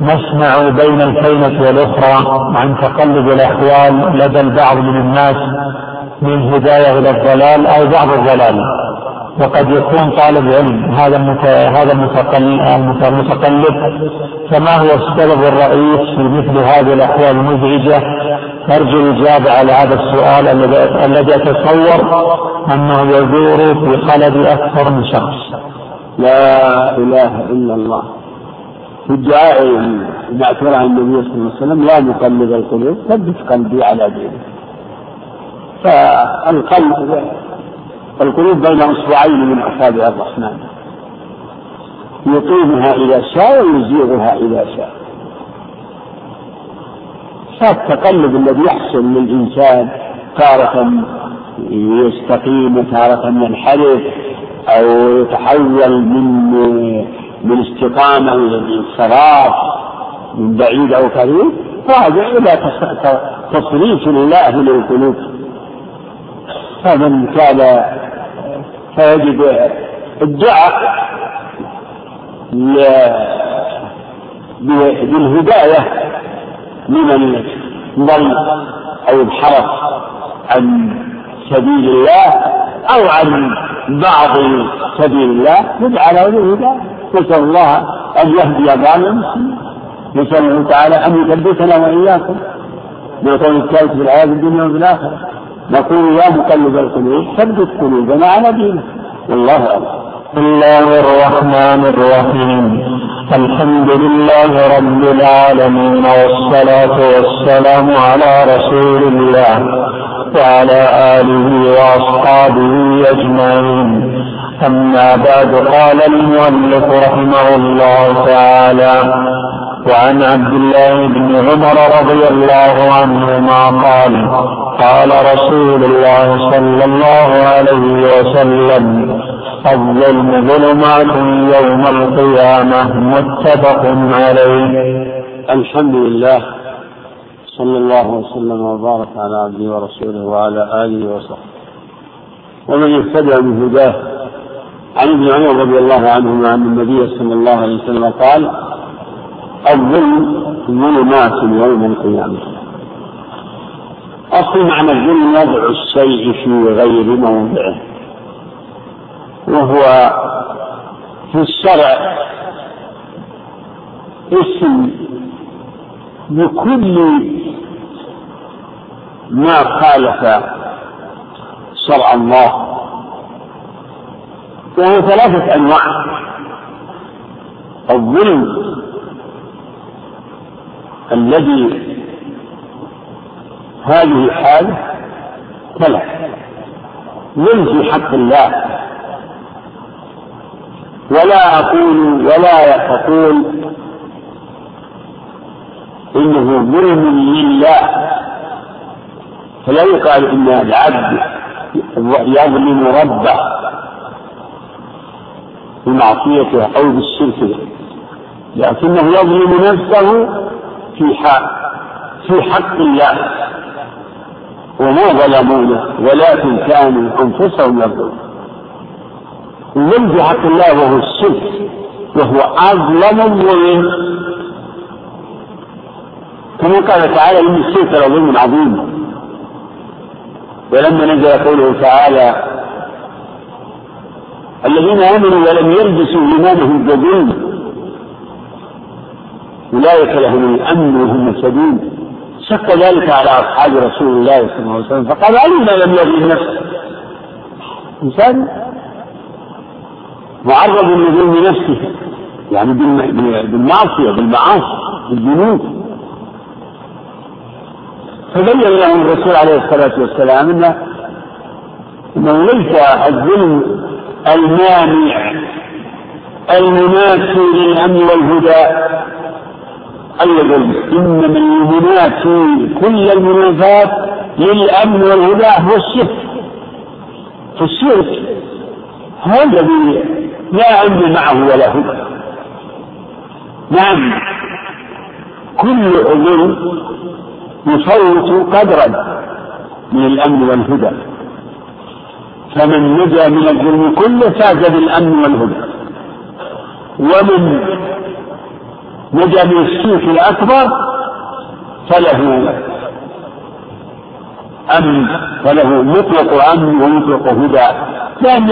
Speaker 5: نسمع بين الكلمة والأخرى عن تقلب الأحوال لدى البعض من الناس من هداية إلى الضلال أو بعض الضلال وقد يكون طالب علم هذا هذا المتقلب فما هو السبب الرئيس في مثل هذه الاحوال المزعجه؟ ارجو الاجابه على هذا السؤال الذي اتصور انه يدور في قلب اكثر من شخص. لا اله الا الله. في الدعاء ما اعترى النبي صلى الله عليه وسلم لا مقلب القلوب ثبت قلبي على دينك. فالقلب القلوب بين أصبعين من أصابع الرحمن يقيمها إذا شاء ويزيغها إذا شاء هذا التقلب الذي يحصل للإنسان تارة يستقيم تارة ينحرف أو يتحول من من استقامة إلى انصراف من بعيد أو قريب راجع إلى تصريف الله للقلوب فمن كان فيجب الدعاء بالهداية لمن ضل أو انحرف عن سبيل الله أو عن بعض سبيل الله ندعى له بالهداية نسأل الله أن يهدي بعض المسلمين نسأل الله تعالى أن يثبتنا وإياكم بالقول الثالث في الحياة الدنيا وفي الآخرة نقول يا مقلب القلوب ثبت قلوبنا على دينك والله أعلم بسم الله
Speaker 2: الرحمن الرحيم الحمد لله رب العالمين والصلاة والسلام على رسول الله وعلى آله وأصحابه أجمعين أما بعد قال المؤلف رحمه الله تعالى وعن عبد الله بن عمر رضي الله عنهما قال قال رسول الله صلى الله عليه وسلم الظلم ظلمات يوم القيامة متفق
Speaker 5: عليه الحمد لله صلى الله وسلم وبارك على عبده ورسوله وعلى آله وصحبه ومن اهتدى بهداه عن ابن عمر رضي الله عنهما عن النبي صلى الله عليه وسلم قال الظلم ظلمات يوم القيامة أصل معنى الظلم وضع الشيء في غير موضعه وهو في الشرع اسم لكل ما خالف شرع الله وهو ثلاثة أنواع الظلم الذي هذه حاله فلا ينفي حق الله ولا أقول ولا أقول إنه ظلم لله فلا يقال إن العبد يظلم ربه بمعصيته أو بالشرك لكنه يظلم نفسه في حق في حق الله وما ظلمونا ولكن كانوا أنفسهم يظلمون الظلم في حق الله وهو الشرك وهو أظلم الظلم كما قال تعالى إن الشرك لظلم عظيم ولما نزل قوله تعالى الذين آمنوا ولم يلبسوا إيمانهم بظلم أولئك لهم الأمن وهم مهتدون شق ذلك على أصحاب رسول الله صلى الله عليه وسلم فقال علم لم يغنه نفسه إنسان معرض لظلم نفسه يعني بالمعصية بالمعاصي بالذنوب فبين لهم الرسول عليه الصلاة والسلام أنه أنه ليس الظلم المانع المنافي للأمن والهدى أن إنما المنافي كل المنافات للأمن والهدى هو الشرك فالشرك الشرك هو الذي لا أمن معه ولا هدى نعم كل أمر يفوت قدرا من الأمن والهدى فمن نجا من الظلم كله فاز بالأمن والهدى ومن من السوق الأكبر فله أمن فله مطلق أمن ومطلق هدى لأن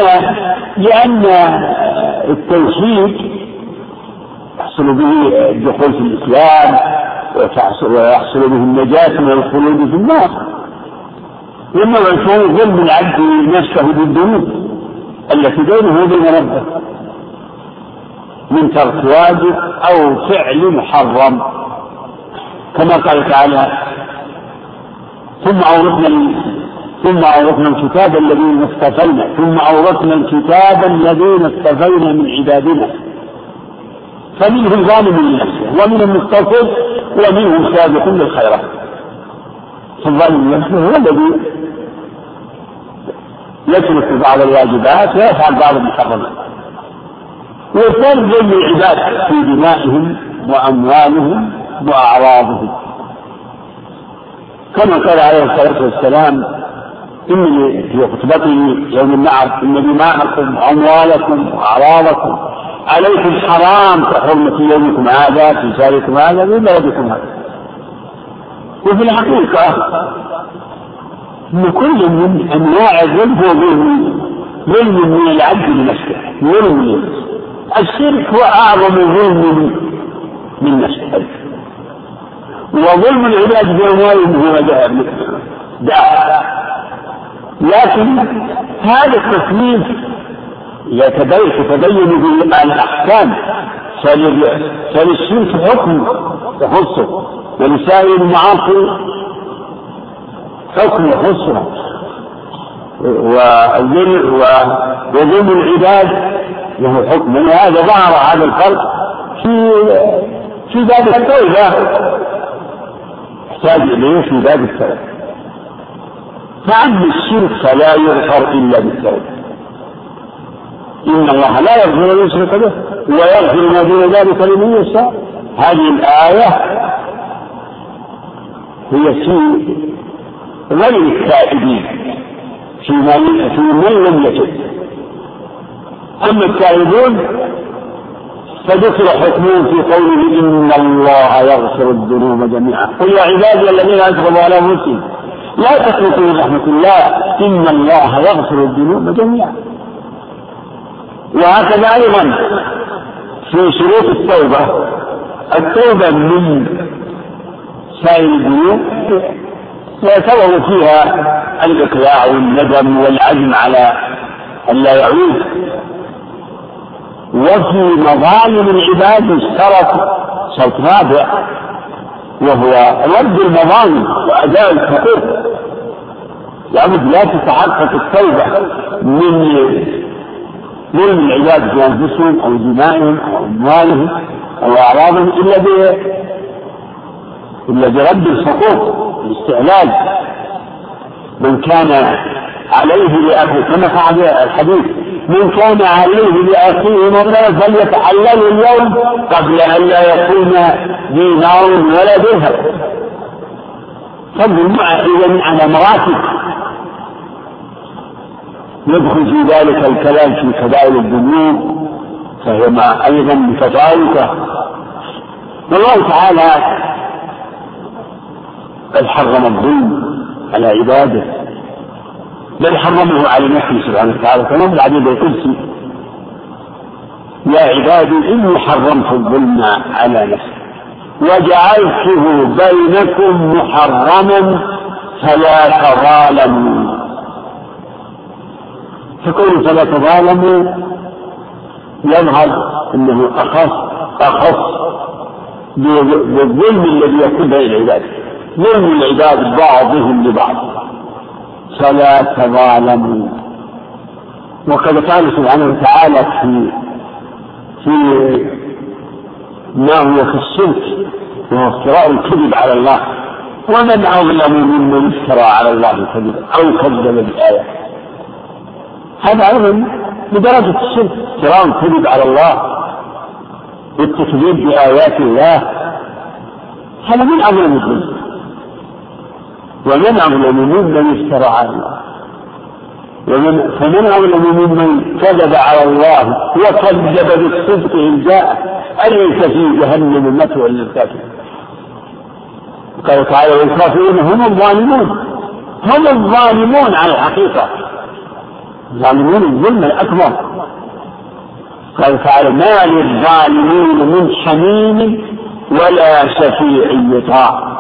Speaker 5: لأن التوحيد يحصل به الدخول في الإسلام ويحصل به النجاة من الخلود في النار إنما الخلود ظلم العبد نفسه بالذنوب التي بينه وبين ربه
Speaker 2: من ترك واجب أو فعل محرم كما قال تعالى ثم أورثنا ثم أورثنا الكتاب الذين اصطفينا ثم أورثنا الكتاب الذين اصطفينا من عبادنا فمنهم ظالم لنفسه ومنهم مستغفر ومنهم سابق للخيرات فالظالم لنفسه هو الذي يترك بعض الواجبات ويفعل بعض المحرمات وفرجا للعباد في دمائهم وأموالهم وأعراضهم كما قال عليه الصلاة والسلام إني في خطبته يوم النعر إن دماءكم وأموالكم وأعراضكم عليكم حرام كحرمة يومكم هذا في شهركم هذا في بلدكم هذا وفي الحقيقة أن كل من أنواع الظلم هو ظلم ظلم من العبد لنفسه ظلم لنفسه الشرك هو أعظم ظلم من الشرك وظلم العباد بأموالهم هو ذهب لكن هذا التصنيف يتبين تبين به الأحكام فللشرك حكم يخصه ولسائر المعاصي حكم يخصه وظلم العباد له حكم هذا ظهر هذا الفرق في في باب التوبة يحتاج إليه في باب التوبة فأما الشرك فلا يغفر إلا بالتوبة إن الله لا يغفر أن يشرك به ويغفر ما دون ذلك لمن يشاء هذه الآية هي في غير التائبين في من, في من لم يتب أما التائبون فذكر حكمهم في قوله إن الله يغفر الذنوب جميعا قل يا عبادي الذين أدخلوا على أنفسهم لا تتركوا من رحمة الله إن الله يغفر الذنوب جميعا وهكذا أيضا في شروط التوبة التوبة من سائر الذنوب يعتبر فيها الإقلاع والندم والعزم على أن لا يعود وفي مظالم العباد اشترط شرط رابع وهو رد المظالم وأداء الحقوق لابد لا تتحقق التوبة من ظلم العباد بأنفسهم أو دمائهم أو أموالهم أو أعراضهم إلا ب إلا برد الحقوق والاستعلاء من كان عليه لأخيه كما فعل الحديث من كان عليه لأخيه مرة فليتحلل اليوم قبل أن لا يكون دينار ولا درهم فضل إذا على مراتب يدخل في ذلك الكلام في كبائر الذنوب فهي مع أيضا متفاوتة والله تعالى قد حرم الظلم على عباده بل حرمه على نفسه سبحانه وتعالى كما في العديد القدسي يا عبادي إني حرمت الظلم على نفسي وجعلته بينكم محرما فلا تظالموا فكون فلا تظالموا يظهر انه اخص اخص بالظلم الذي يكون بين العباد ظلم العباد بعضهم لبعض فلا تظالموا وقد قال سبحانه وتعالى في في ما هو في الشرك وهو افتراء الكذب على الله ومن أظلم ممن افترى على الله الكذب أو كذب بالآية هذا أيضا بدرجة الشرك افتراء الكذب على الله والتكذيب بآيات الله هذا من أظلم الكذب ومن أظلم ممن افترى على الله ومن فمن أظلم ممن كذب على الله وكذب بالصدق إن جاء أليس في جهنم مثوى للكافرين قال تعالى والكافرون هم الظالمون هم الظالمون على الحقيقة الظالمون الظلم الأكبر قال تعالى ما للظالمين من حميم ولا شفيع يطاع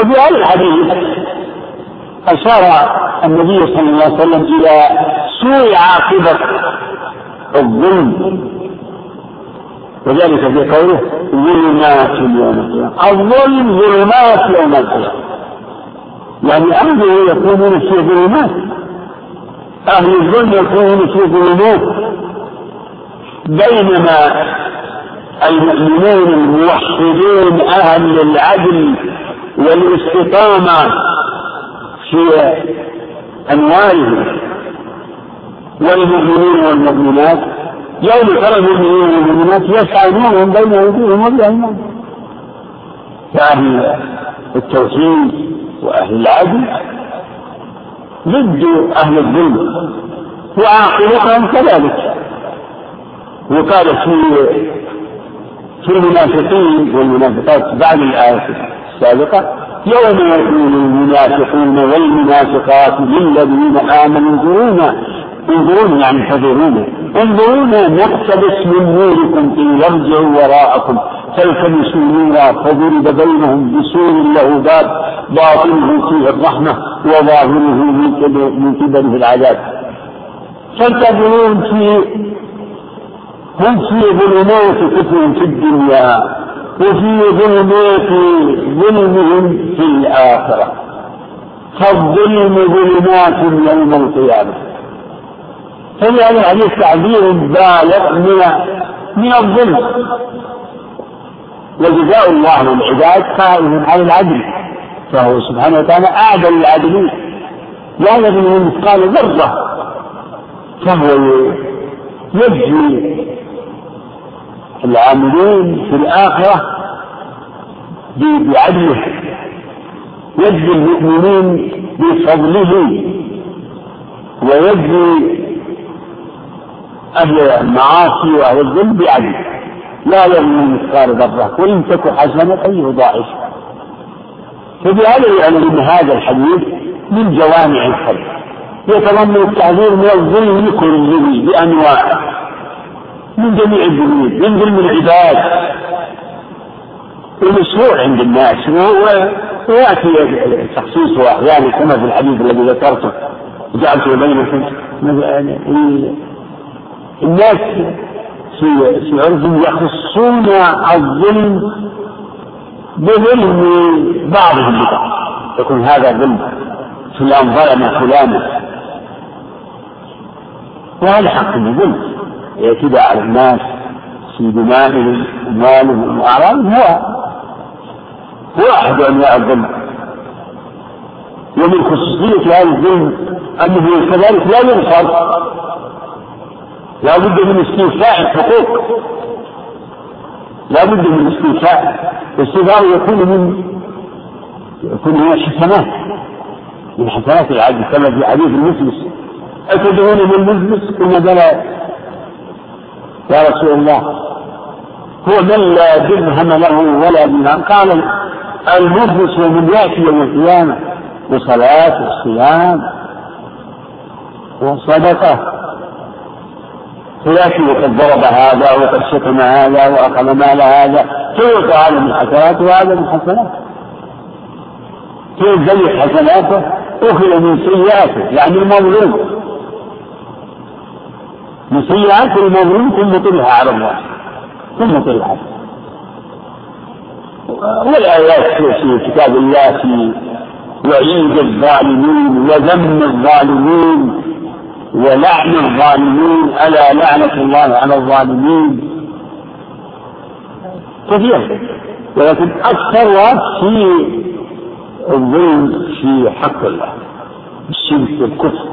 Speaker 2: وفي هذا الحديث أشار النبي صلى الله عليه وسلم إلى سوء عاقبة الظلم وذلك في قوله ظلمات يوم القيامة الظلم ظلمات يوم القيامة يعني أهله يكونون في ظلمات أهل الظلم يكونون في ظلمات بينما المؤمنون الموحدون أهل العدل والاستقامة في أنواعه والمؤمنين والمؤمنات يوم ترى المؤمنين والمؤمنات يسعدون نورهم بين أيديهم وبأيمانهم فأهل التوحيد وأهل العدل ضد أهل الظلم وعاقبتهم كذلك وقال في في المنافقين والمنافقات بعد الآية السابقة يوم يكون المنافقون والمنافقات للذين آمنوا انظرونا انظرونا يعني حذرونا انظرونا نقتبس من نوركم إن يرجعوا وراءكم فالتمسوا نورا فضرب بينهم بسور له باب باطنه فيه الرحمة وظاهره من قبله العذاب فالتدعون في هم في ظلمات كفر في الدنيا وفي ظلمات ظلمهم في الآخرة فالظلم ظلمات يوم القيامة فلهذا عليه تعبير بالغ من من الظلم وجزاء الله للعباد قائم على العدل فهو سبحانه وتعالى أعدل العدلين لا من مثقال ذرة فهو يجزي العاملين في الآخرة بعدله يجزي المؤمنين بفضله ويجزي أهل المعاصي وأهل الذنب بعدله لا يظلم مثقال ذرة وإن تك حسنة يضاعفها فبهذا يعلم أن هذا الحديث من جوامع الخلق يتضمن التحذير من الظلم كله بأنواعه من جميع الجنود من ظلم العباد ومشروع عند الناس وياتي تخصيص احيانا يعني كما في الحديث الذي ذكرته جعلته بينكم الناس في في عرفهم يخصون الظلم بظلم بعضهم ببعض يكون هذا ظلم فلان ظلم فلانا وهذا حق بظلم يعتدى على الناس في دمائهم ومالهم وأعراضهم هو هو أحد أنواع الظلم ومن خصوصية هذا الظلم أنه كذلك لا ينصر لا بد من استيفاء الحقوق لا بد من استيفاء الاستيفاء يكون من يكون من الحسنات من حسنات العبد كما في حديث المسلس أتدعون من المسلس كما بلى يا رسول الله هو من لا درهم له ولا دينار قال المفلس من ياتي يوم القيامه بصلاه وصيام وصدقه فيأتي وقد ضرب هذا وقد شتم هذا وأخذ مال هذا فيعطى هذا من حسناته وهذا من حسناته فيزيد حسناته أخذ من سيئاته يعني المظلوم بسيئات المظلوم ثم طلها على الله ثم طلها والآيات في كتاب الله في وعيد الظالمين وذم الظالمين ولعن الظالمين ألا لعنة الله على الظالمين كثير ولكن أكثرها في الظلم في حق الله الشرك والكفر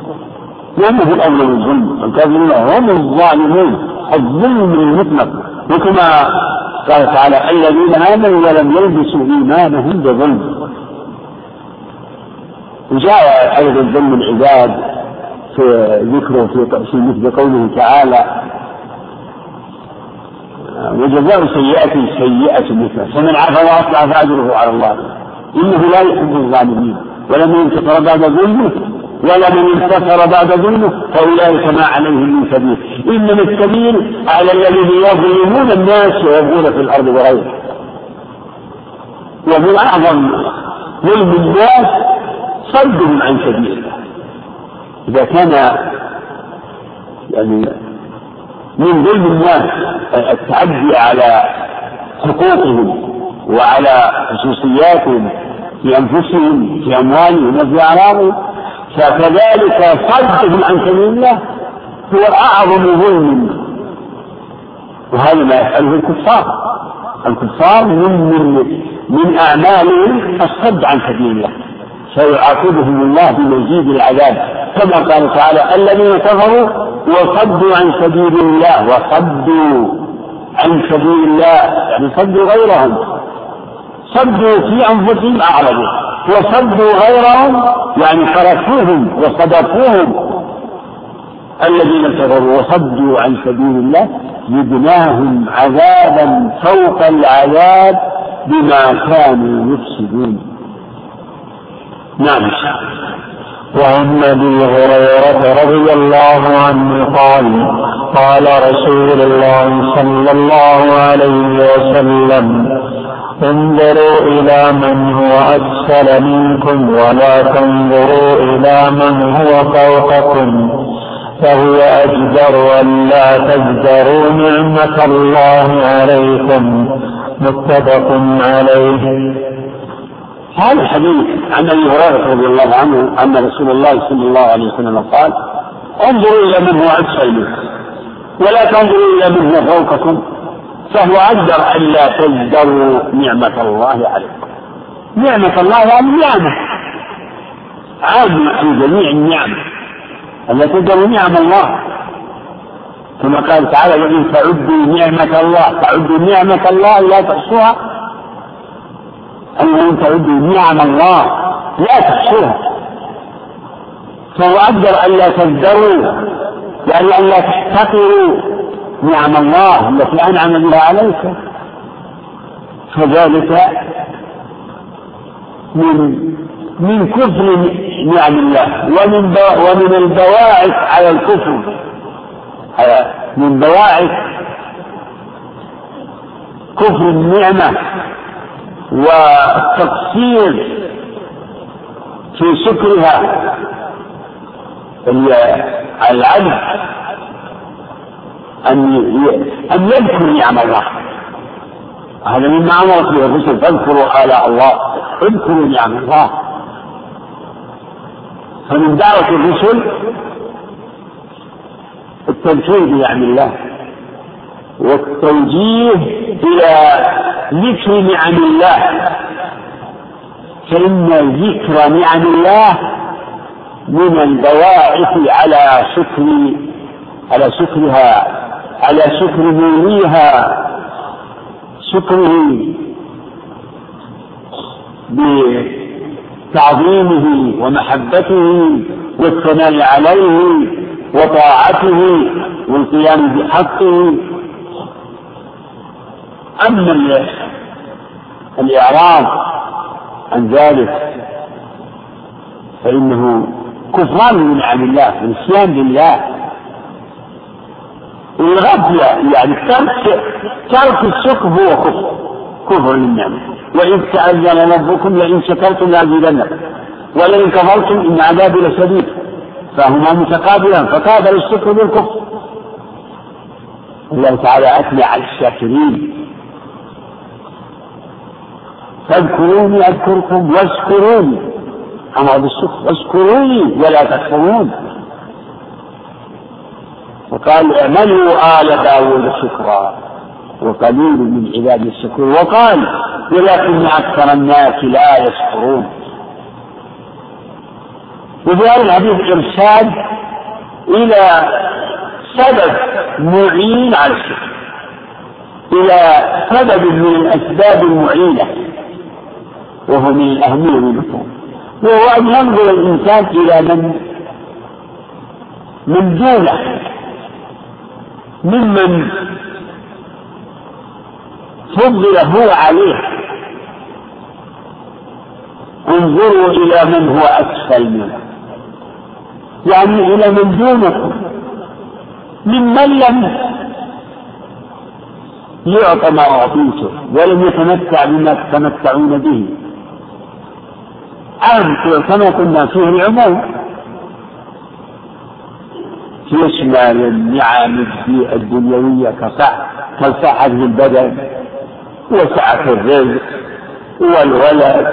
Speaker 2: وهم في الأولى الظلم الكافرون هم الظالمون الظلم المطلق وكما قال تعالى الذين آمنوا ولم يلبسوا إيمانهم بظلم وجاء عدد الذم العباد في ذكره في, في مثل قوله تعالى وجزاء سيئة سيئة مثله فمن عفا وأصلح فأجره على الله إنه لا يحب الظالمين ولم ينتصر بعد ظلمه ولمن انتصر بعد ظلمه فأولئك ما عليهم من سبيل إنما السبيل على الذين يظلمون الناس ويبغون في الأرض بغيره ومن أعظم ظلم الناس صدهم عن سبيل الله إذا كان يعني من ظلم الناس التعدي على حقوقهم وعلى خصوصياتهم في أنفسهم في أموالهم وفي أعراضهم فكذلك صدهم عن سبيل الله هو أعظم ظلم وهذا ما يفعله الكفار الكفار من من, من أعمالهم الصد عن سبيل الله سيعاقبهم الله بمزيد العذاب كما قال تعالى الذين كفروا وصدوا عن سبيل الله وصدوا عن سبيل الله يعني صدوا غيرهم صدوا في أنفسهم أعرضوا وصدوا غيرهم يعني حرفوهم وصدقوهم الذين كفروا وصدوا عن سبيل الله زدناهم عذابا فوق العذاب بما كانوا يفسدون
Speaker 6: نعم وعن ابي هريره رضي الله عنه قال قال رسول الله صلى الله عليه وسلم انظروا الى من هو اسفل منكم ولا تنظروا الى من هو فوقكم فهو اجدر ان لا تجدروا نعمه الله عليكم متفق عليه
Speaker 2: هذا الحديث عن ابي هريره رضي الله عنه ان عن رسول الله صلى الله عليه وسلم قال انظروا الى من هو اسفل منكم ولا تنظروا الى من هو فوقكم فهو اقدر الا تزدروا نعمه الله عليكم نعمه الله يعني نعمه عام في جميع النعم الا تزدروا نعم الله كما قال تعالى وان تعدوا نعمه الله تعدوا نعمه الله لا تحصوها أن لم تعدوا نعم الله لا تحصوها فهو أقدر ألا تزدروا يعني ألا تحتقروا نعم الله التي أنعم بها عليك فذلك من من كفر نعم الله ومن ومن البواعث على الكفر من بواعث كفر النعمة والتقصير في شكرها العبد أن أن يذكر نعم الله هذا مما أمرت به الرسل فاذكروا آلاء الله اذكروا نعم الله فمن دعوة الرسل التذكير بنعم الله والتوجيه إلى ذكر نعم الله فإن ذكر نعم الله من البواعث على شكر على شكرها على شكره ليها شكره بتعظيمه ومحبته والثناء عليه وطاعته والقيام بحقه أما الإعراض عن ذلك فإنه كفران من نعم الله ونسيان لله والغفلة يعني ترك ترك الشكر هو كفر كفر للنعمة وإذ تأذن ربكم لئن شكرتم لأزيدنكم ولئن كفرتم إن عذابي لشديد فهما متقابلان فقابل الشكر بالكفر الله تعالى أثنى على الشاكرين فاذكروني أذكركم واشكروني أنا بالشكر اشكروني ولا تكفرون وقال اعملوا آل داود شكرا وقليل من عباد الشكور وقال ولكن أكثر الناس لا يشكرون وفي هذا الحديث إرشاد إلى سبب معين على الشكر إلى سبب من الأسباب المعينة وهو من الأهمية والمكان وهو أن ينظر الإنسان إلى من من دونه ممن فضل هو عليه انظروا إلى من هو أسفل منه يعني إلى من دونكم ممن لم يعطى ما أعطيته ولم يتمتع بما تتمتعون به عام كما قلنا فيه العموم يشمل النعم الدنيوية كصحة البدن وسعة الرزق والولد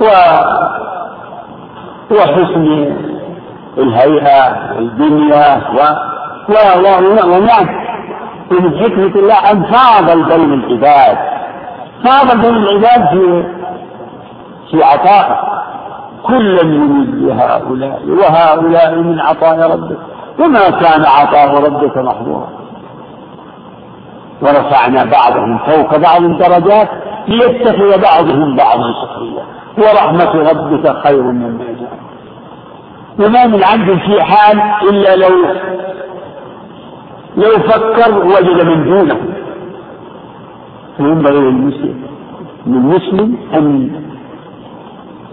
Speaker 2: و وحسن الهيئة والدنيا و و و و حكمة الله أن فاض و العباد فاضل العباد في في عطائه كلا يريد لهؤلاء وهؤلاء من عطاء ربك وما كان عطاء ربك محظورا ورفعنا بعضهم فوق بعض درجات ليتخذ بعضهم بعضا سخريا ورحمة ربك خير مما جاء وما من عبد في حال إلا لو لو فكر وجد من دونه فينبغي للمسلم أن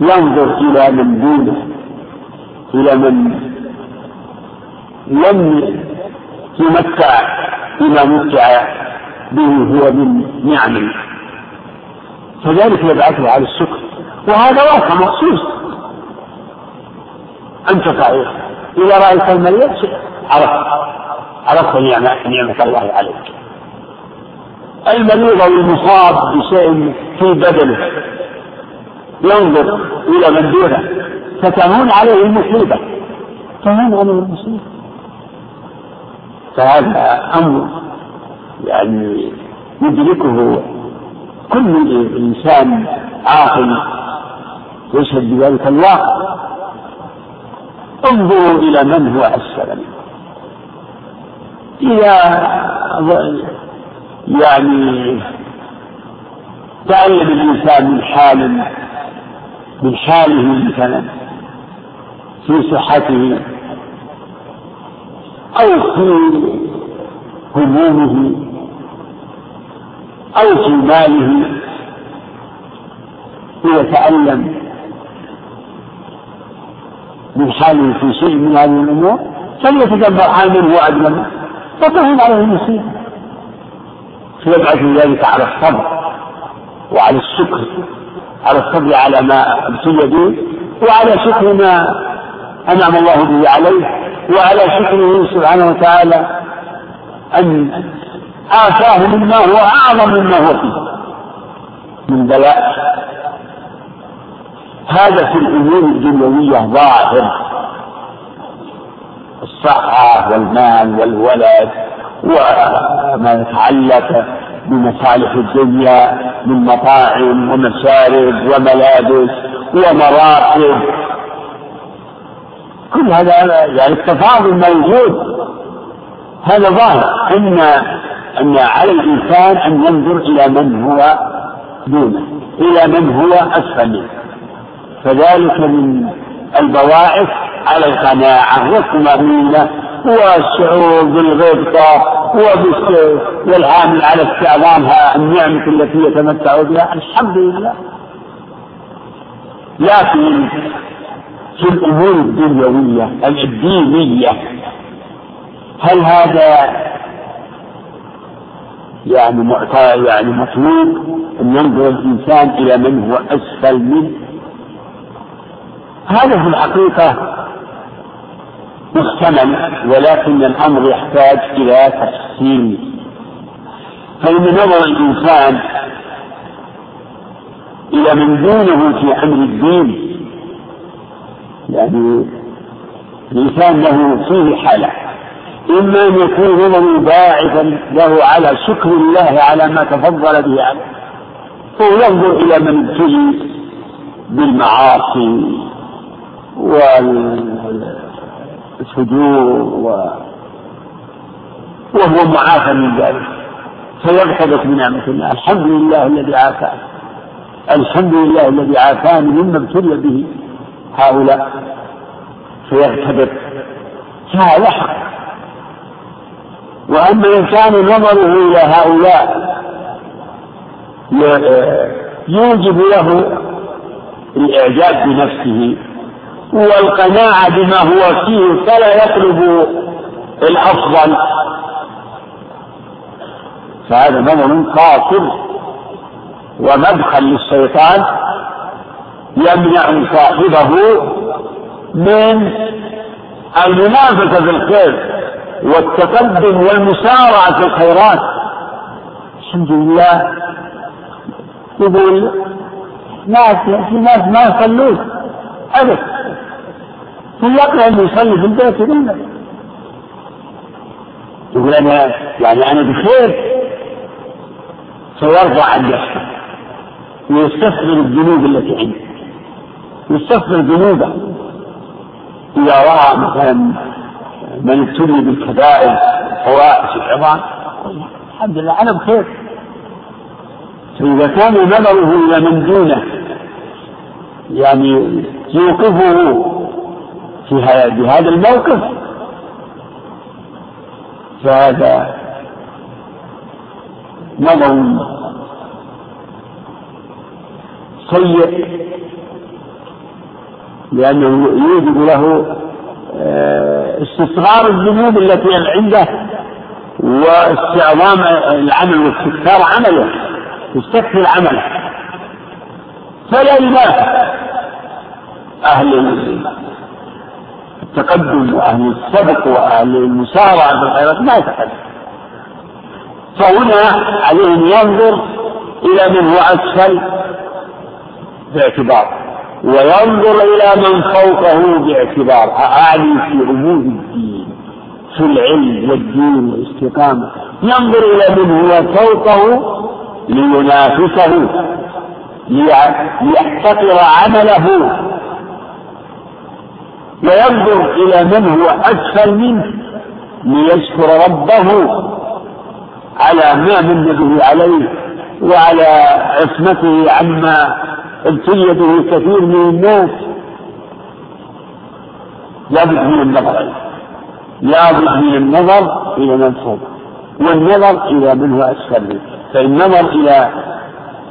Speaker 2: ينظر إلى من دونه إلى من لم يمتع بما متع به هو من نعم فذلك يبعثه على الشكر وهذا واقع مخصوص أنت فعيل إذا رأيت المريض عرفت عرفت نعمة الله عليك المريض أو المصاب بشيء في بدنه ينظر إلى من دونه فتهون عليه المصيبة تهون عليه المصيبة فهذا أمر يعني يدركه كل إنسان عاقل يشهد بذلك الواقع انظروا إلى من هو أسفل منه إذا يعني تعلم الإنسان من حال من حاله مثلا في صحته أو في همومه أو في ماله ليتألم من حاله في شيء من هذه الأمور فليتدبر عامله من هو عليه المصيبة فيبعث ذلك على الصبر وعلى الشكر على الصبر على ما ابتلي به وعلى شكر ما انعم الله به عليه وعلى شكره سبحانه وتعالى ان آتاه مما هو أعظم مما هو فيه من بلاء هذا في الأمور الدنيوية ظاهر الصحة والمال والولد وما يتعلق بمصالح الدنيا من مطاعم ومشارب وملابس ومراقب كل هذا يعني التفاضل موجود هذا ظاهر ان ان على الانسان ان ينظر الى من هو دونه الى من هو اسفل منه فذلك من البواعث على القناعه والطمانينه والشعور بالغبطة والعامل على استعظامها النعمة التي يتمتع بها الحمد لله لكن في الأمور الدنيوية الدينية هل هذا يعني معتاد يعني مطلوب أن ينظر الإنسان إلى من هو أسفل منه هذا في الحقيقة محتمل ولكن الأمر يحتاج إلى تفصيل فإن نظر الإنسان إلى من دونه في أمر الدين يعني الإنسان له فيه حالة إما أن يكون نظره باعثا له على شكر الله على ما تفضل به عليه فهو ينظر إلى من ابتلي بالمعاصي الفجور و وهو معافى من ذلك من بنعمة الله الحمد لله الذي عافاني الحمد لله الذي عافاني مما ابتلي به هؤلاء فيغتبر هذا حق وأما إن كان نظره إلى هؤلاء يوجب له الإعجاب بنفسه والقناعة بما هو فيه فلا يطلب الأفضل فهذا منع قاصر ومدخل للشيطان يمنع صاحبه من المنافسة في الخير والتقدم والمسارعة في الخيرات الحمد لله يقول ناس في ناس ما يصلون أبد هل يقرأ انه يصلي في البيت يقول يقول أنا يعني أنا بخير سيرضى عن نفسه ويستغفر الذنوب التي عنده يستغفر ذنوبه إذا رأى مثلا من ابتلي بالكبائر الفواحش العظام الحمد لله أنا بخير فإذا كان نظره إلى من دونه يعني يوقفه في بهذا الموقف فهذا نظر سيء لأنه يوجب له آه، استصغار الذنوب التي عنده واستعظام العمل واستكثار عمله يستكثر عمله فلا يناسب أهل تقدم أهل السبق وأهل المسارعة في الخيرات ما يتقدم فهنا عليه أن ينظر إلى من هو أسفل باعتبار وينظر إلى من فوقه باعتبار أعلي في أمور الدين في العلم والدين والاستقامة ينظر إلى من هو فوقه لينافسه ليحتقر عمله وينظر إلى من هو أسفل منه ليشكر ربه على ما من به عليه وعلى عصمته عما ابتلي به كثير من الناس لابد من النظر لابد من النظر إلى من فوق والنظر إلى من هو أسفل منه فالنظر إلى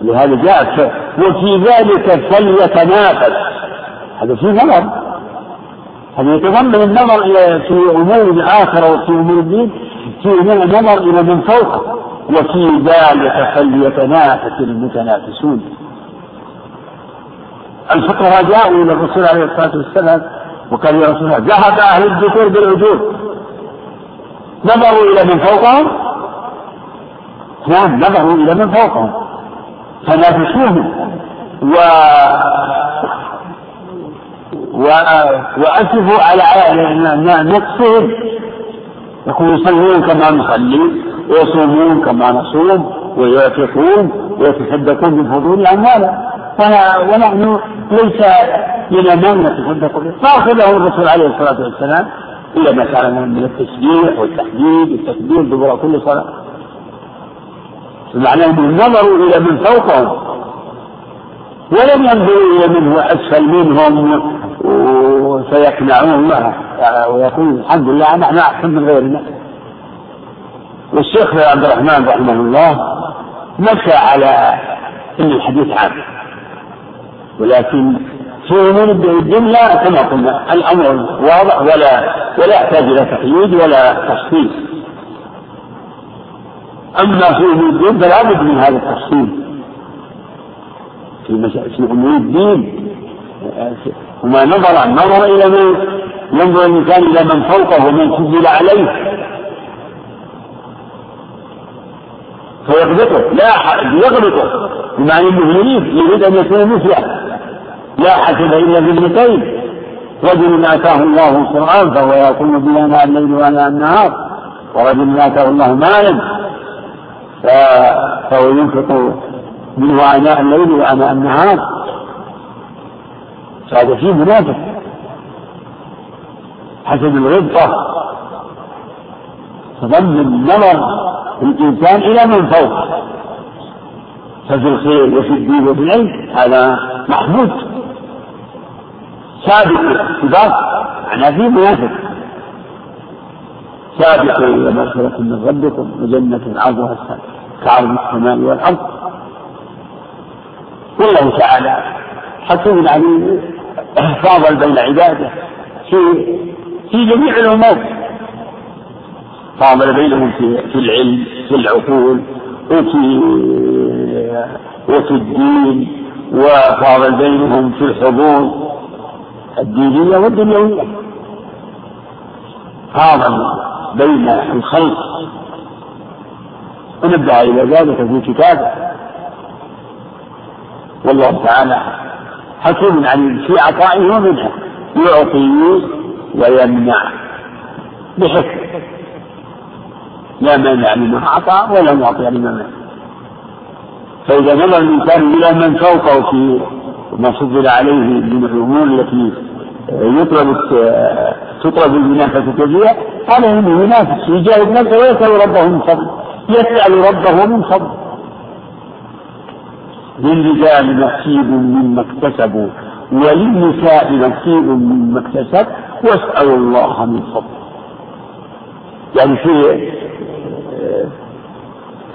Speaker 2: لهذا جاء وفي ذلك فليتنافس هذا في نظر هذا يتضمن النظر إلى في أمور الآخرة وفي أمور الدين في النظر إلى من فوق وفي ذلك فليتنافس المتنافسون الفقهاء جاءوا إلى الرسول عليه الصلاة والسلام وقال يا رسول الله ذهب أهل الذكور بالعجوب نظروا إلى من فوقهم نعم نظروا إلى من فوقهم تنافسوهم و وأسفوا على نفسهم يقول يصلون كما نصلي ويصومون كما نصوم ويعتقون ويتصدقون من فضول الأموال ونحن ليس من من نتصدق به فأخذه الرسول عليه الصلاة والسلام إلى ما كان من التسبيح والتحديد والتكبير دبر كل صلاة معناه أنهم نظروا إلى من فوقهم ولم ينظروا إلى من هو أسفل منهم فيقنعون الله ويقول الحمد لله أنا أحسن من غيرنا والشيخ عبد الرحمن رحمه الله مشى على أن الحديث عام ولكن في أمور الجملة كما قلنا الأمر واضح ولا ولا يحتاج إلى تقييد ولا تفصيل أما في أمور الدين فلا بد من هذا التفصيل في في أمور الدين آه، وما نظر نظر إلى من ينظر الإنسان إلى من فوقه ومن سجل عليه فيغبطه لا يغبطه بمعنى انه يريد يريد ان يكون مثله لا حسد الا بابنتين رجل اتاه الله القران فهو يقوم به اناء الليل واناء النهار ورجل اتاه الله مالا فهو ينفق منه اناء الليل واناء النهار هذا فيه منافق حسب الغبطة تضم النظر الإنسان إلى من فوق ففي الخير وفي الدين وفي العلم هذا محمود سابق السباق معناه في منافق سابق إلى مغفرة من ربكم وجنة عرضها كعرض السماء والأرض والله تعالى حكيم عليم فاضل بين عباده في في جميع الأمور فاضل بينهم في, في العلم في العقول وفي وفي الدين وفاضل بينهم في الحضور الدينية والدنيوية فاضل بين الخلق ونبدأ إلى ذلك في كتابه والله تعالى حكيم عليم في عطائه ومنعه يعطي ويمنع بحكم لا مانع لما أعطى ولا معطي لما منع فإذا نظر الإنسان إلى من فوقه في ما سجل عليه من الأمور التي يطلب تطلب المنافسة فيها عليه انه ينافس يجاهد نفسه ويسأل ربه من فضل يسأل ربه من فضل للرجال نصيب مما اكتسبوا وللنساء نصيب مما اكتسب واسألوا الله من فضله يعني في آه،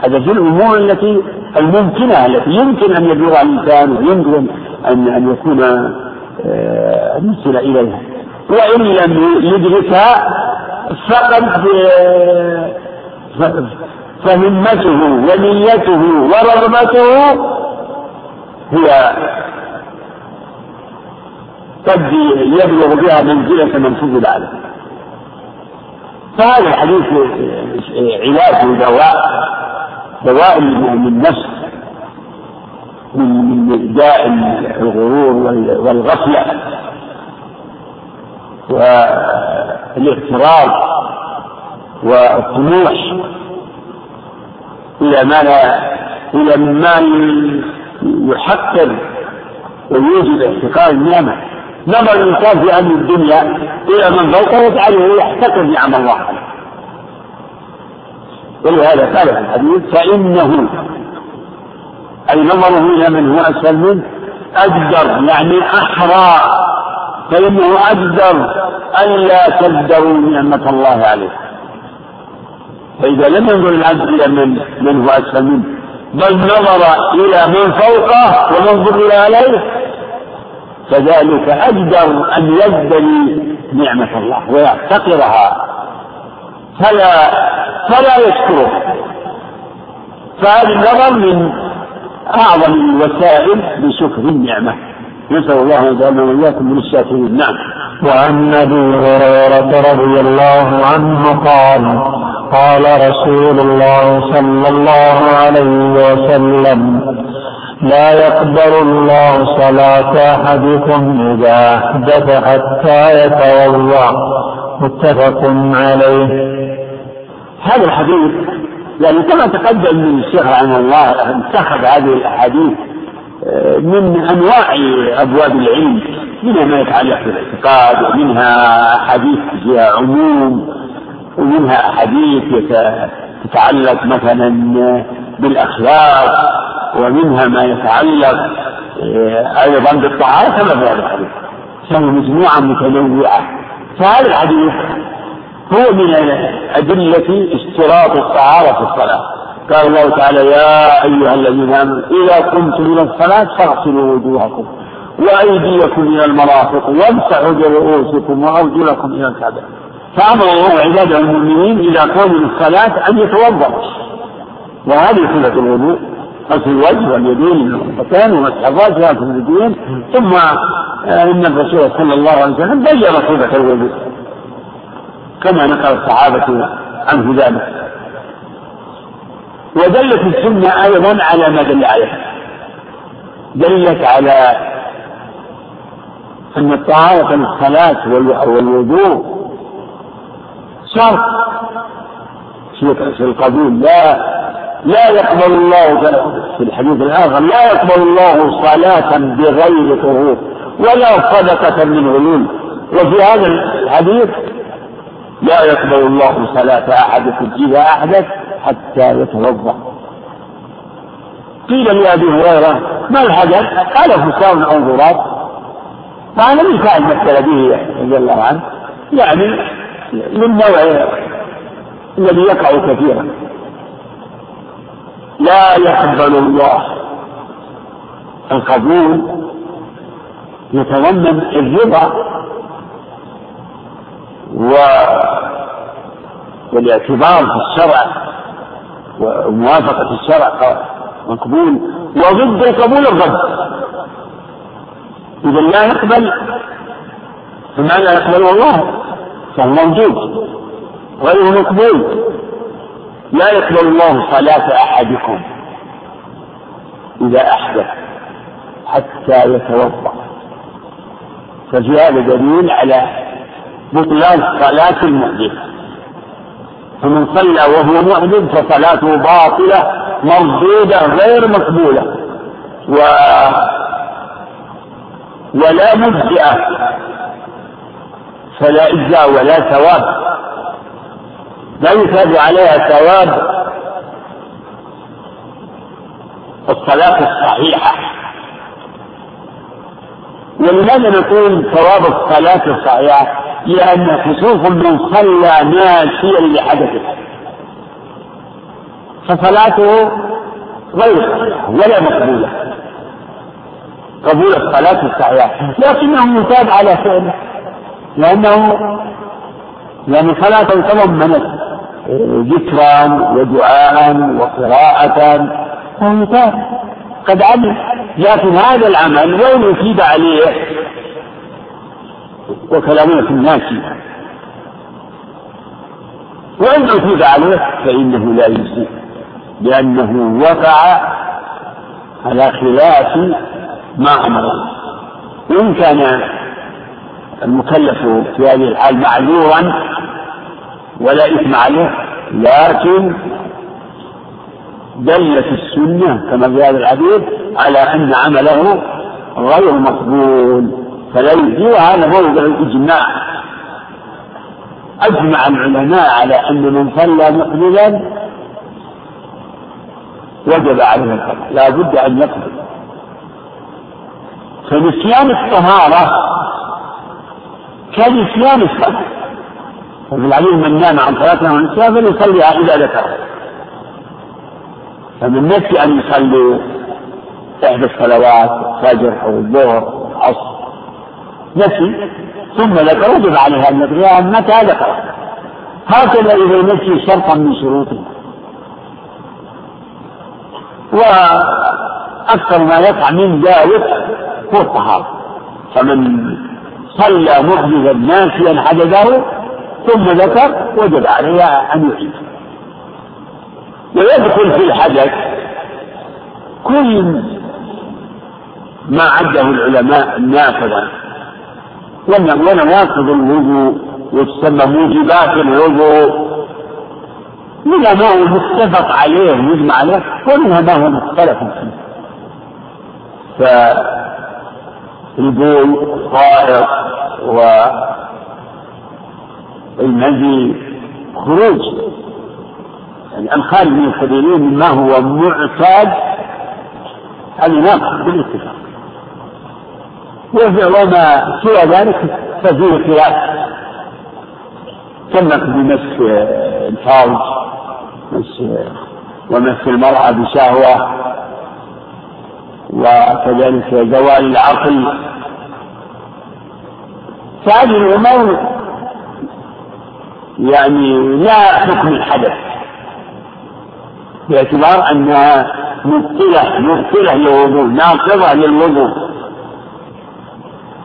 Speaker 2: هذا في الأمور التي الممكنة التي يمكن أن يبلغ الإنسان ويمكن أن أن يكون أن آه، يصل إليها وإن لم يدركها فقد آه، فهمته ونيته ورغبته هي قد يبلغ بها منزلة من فضل عليه فهذا الحديث علاج ودواء دواء من النفس من داء الغرور والغفلة والاغترار والطموح إلى ما لا إلى ما يحقر ويوجد احتقار النعمة نظر الإنسان في أمر الدنيا إلى من فوقه يجعله يحتقر نعم الله عليه ولهذا قال في الحديث فإنه أي نظره إلى من هو أسفل منه أجدر يعني أحرى فإنه أجدر ألا تجدروا نعمة الله عليه فإذا لم ينظر العبد إلى من من هو أسفل منه بل نظر إلى من فوقه ومن إلى عليه فذلك أجدر أن يبتلي نعمة الله ويفتقرها فلا فلا يشكره فهذا النظر من أعظم الوسائل لشكر النعمة نسأل الله أن يجعلنا وإياكم من الشاكرين نعم
Speaker 6: وعن ابي هريره رضي الله عنه قال قال رسول الله صلى الله عليه وسلم لا يقبل الله صلاة أحدكم إذا أحدث حتى يتوضأ متفق عليه
Speaker 2: هذا الحديث لأن يعني كما تقدم من الشيخ رحمه الله اتخذ هذه الأحاديث من انواع ابواب العلم منها ما يتعلق بالاعتقاد ومنها احاديث فيها عموم ومنها احاديث تتعلق مثلا بالاخلاق ومنها ما يتعلق آه، ايضا بالطعام كما في هذا الحديث فهي مجموعه متنوعه فهذا الحديث هو من ادله اشتراط الطهاره في الصلاه قال الله تعالى يا أيها الذين آمنوا إذا قمتم إلى الصلاة فاغسلوا وجوهكم وأيديكم إلى المرافق وامسحوا برؤوسكم وأرجلكم إلى الكعبة فأمر الله عباده المؤمنين إذا قاموا للصلاة أن يتوضأوا وهذه صلة الوضوء غسل الوجه واليدين من الخطتين ومسح الراس وغسل اليدين ثم آه، إن الرسول صلى الله عليه وسلم بين صفة الوضوء كما نقل الصحابة عنه ذلك ودلت السنة أيضا على ما دل عليه دلت على أن الطهارة الصلاة والوضوء شرط في القبول لا لا يقبل الله في الحديث الآخر لا يقبل الله صلاة بغير طهور ولا صدقة من غلول وفي هذا الحديث لا يقبل الله صلاة أحدكم إذا أحدث حتى يتوضأ قيل لأبي هريرة ما الحدث؟ قال حسام أو ضراب مع النبي كان مثل به رضي الله عنه يعني من نوع الذي يقع كثيرا لا يقبل الله القبول يتضمن الرضا و والاعتبار في الشرع وموافقة الشرع مقبول وضد القبول الرد إذا لا يقبل بمعنى يقبله الله فهو موجود غير مقبول لا يقبل الله صلاة أحدكم إذا أحدث حتى يتوضأ فجاء دليل على بطلان صلاة المحدث فمن صلى وهو معجب فصلاته باطلة مردودة غير مقبولة و ولا مجزئة فلا إجزاء ولا ثواب لا يثاب عليها ثواب الصلاة الصحيحة ولماذا نقول ثواب الصلاة الصحيحة؟ لأن خصوص من صلى ناسيا لحدثه فصلاته غير ولا مقبولة قبول الصلاة الصحيحة لكنه يتاب على فعله لأنه لأن يعني صلاة تضمنت ذكرا ودعاء وقراءة فهو قد عمل لكن هذا العمل لو أصيب عليه في الناس وإن عتب عليه فإنه لا يجزي لأنه وقع على خلاف ما أمره وإن كان المكلف في هذه الحال معذورا ولا إثم عليه لكن دلت السنة كما في هذا الحديث على أن عمله غير مقبول فلا يجزي هذا موضع الإجماع أجمع العلماء على أن من صلى مقبلا وجب عليه الحق لا بد أن يقبل فنسيان الطهارة كنسيان الصلاة وابن العليم من نام عن صلاته ونسيها فليصليها إذا ذكر فمن نسي أن يصلي إحدى الصلوات الفجر أو الظهر نسي ثم ذكر وجب عليها أن يقضيها متى ذكر هكذا إذا نسي شرطا من شروطه وأكثر ما يقع من ذلك هو الطهارة فمن صلى محدثا ناسيا حدثه ثم ذكر وجب عليها أن يعيد ويدخل في الحدث كل ما عده العلماء النافذة ياخذ الوضوء وتسمى موجبات الوضوء منها ما هو متفق عليه يجمع عليه ومنها ما هو مختلف فيه فالبول الطائر والمذي خروج يعني الخارج من الخبيرين ما هو معتاد هذه ناقص بالاتفاق وهو ما سوى ذلك تزول خلاف تمت بمسك الفرج ومسك المرأة بشهوة وكذلك زوال العقل فهذه الأمور يعني لا حكم الحدث باعتبار أنها مبطلة مبطلة للوضوء ناقضة للوضوء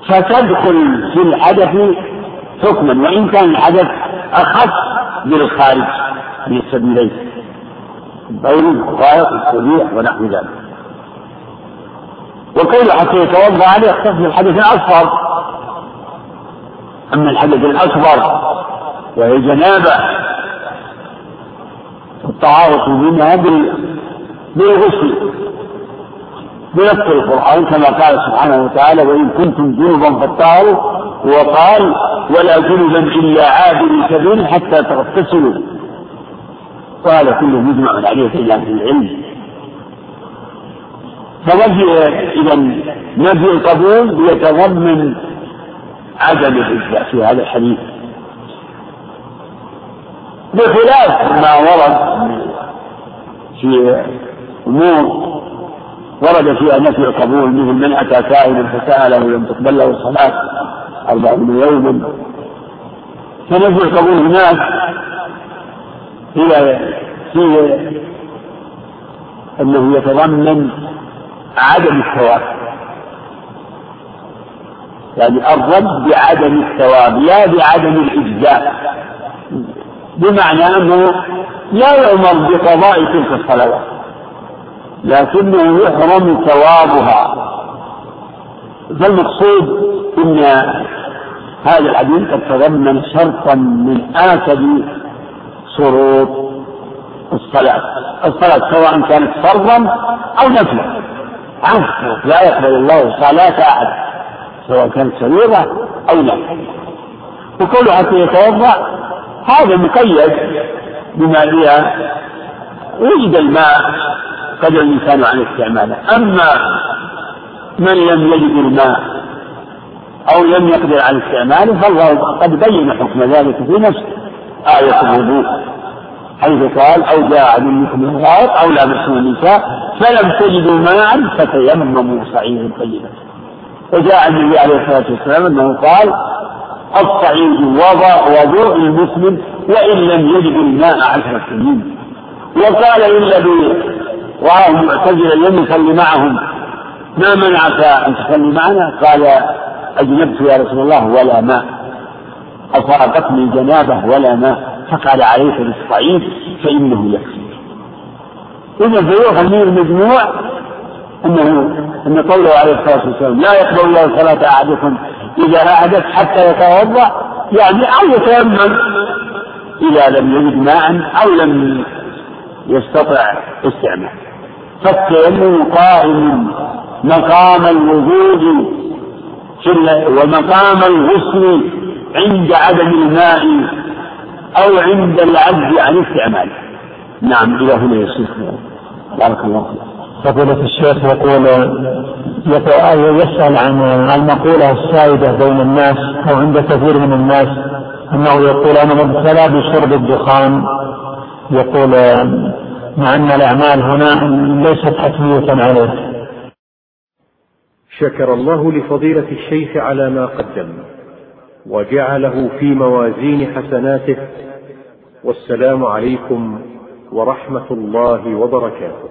Speaker 2: فتدخل في الحدث حكما وإن كان الحدث أخف بالخارج من السبيلين بين وغائط وذريع ونحو ذلك وقيل حتى يتوضا عليه يختص بالحدث الاصفر اما الحدث الاكبر وهي جنابه التعارف منها بالغسل بنص القرآن كما قال سبحانه وتعالى وإن كنتم جنبا فاطهروا وقال ولا جنبا إلا عابر كبير حتى تغتسلوا قال كل مجمع عليه في في العلم فنفي إذا نفي القبول يتضمن عدم الإجزاء في هذا الحديث بخلاف ما ورد في أمور ورد فيها نفي القبول مثل من أتى سائلا فسأله لم تقبل له الصلاة أربعون يوما فنفي القبول هناك هي فيه أنه يتضمن عدم الثواب يعني الرد بعدم الثواب لا بعدم الإجزاء بمعنى أنه لا يؤمر بقضاء تلك الصلوات لكنه يحرم ثوابها فالمقصود ان هذا الحديث قد تضمن شرطا من اكد شروط الصلاة الصلاة سواء كانت فرضا أو نفلا لا يقبل الله صلاة أحد سواء كانت سريره أو نفلا وكل حتى يتوضأ هذا مقيد بما فيها وجد الماء قدر الإنسان عن استعماله أما من لم يجد الماء أو لم يقدر على استعماله فالله قد بين حكم ذلك في نفسه آية الوضوء حيث قال أو جاء منكم الغائط أو لابسوا النساء فلم تجدوا ماء فتيمموا صعيدا طيبا وجاء النبي عليه الصلاة والسلام أنه قال الصعيد وضع وضوء المسلم وإن لم يجد الماء عشر سنين وقال للذي رآه معتزلا لم يصلي معهم ما منعك أن تصلي معنا؟ قال أجنبت يا رسول الله ولا ماء أصابتني جنابة ولا ماء فقال عليك بالصعيد فإنه يكفي إذا فيؤخذ المير مجموع أنه أن قوله عليه الصلاة والسلام لا يقبل الله صلاة أحدكم إذا أعدت حتى يتوضأ يعني أو يتيمم إذا لم يجد ماء أو لم يستطع استعماله فالتيمم قائم مقام الوجود في ومقام الغسل عند عدم الماء أو عند العجز عن استعماله. نعم إلى هنا يا شيخ بارك الله فيك.
Speaker 7: فضيلة الشيخ يقول يسأل عن المقولة السائدة بين الناس أو عند كثير من الناس أنه يقول أنا مبتلى بشرب الدخان يقول مع أن الأعمال هنا ليست حتمية عليه
Speaker 8: شكر الله لفضيلة الشيخ على ما قدم وجعله في موازين حسناته والسلام عليكم ورحمة الله وبركاته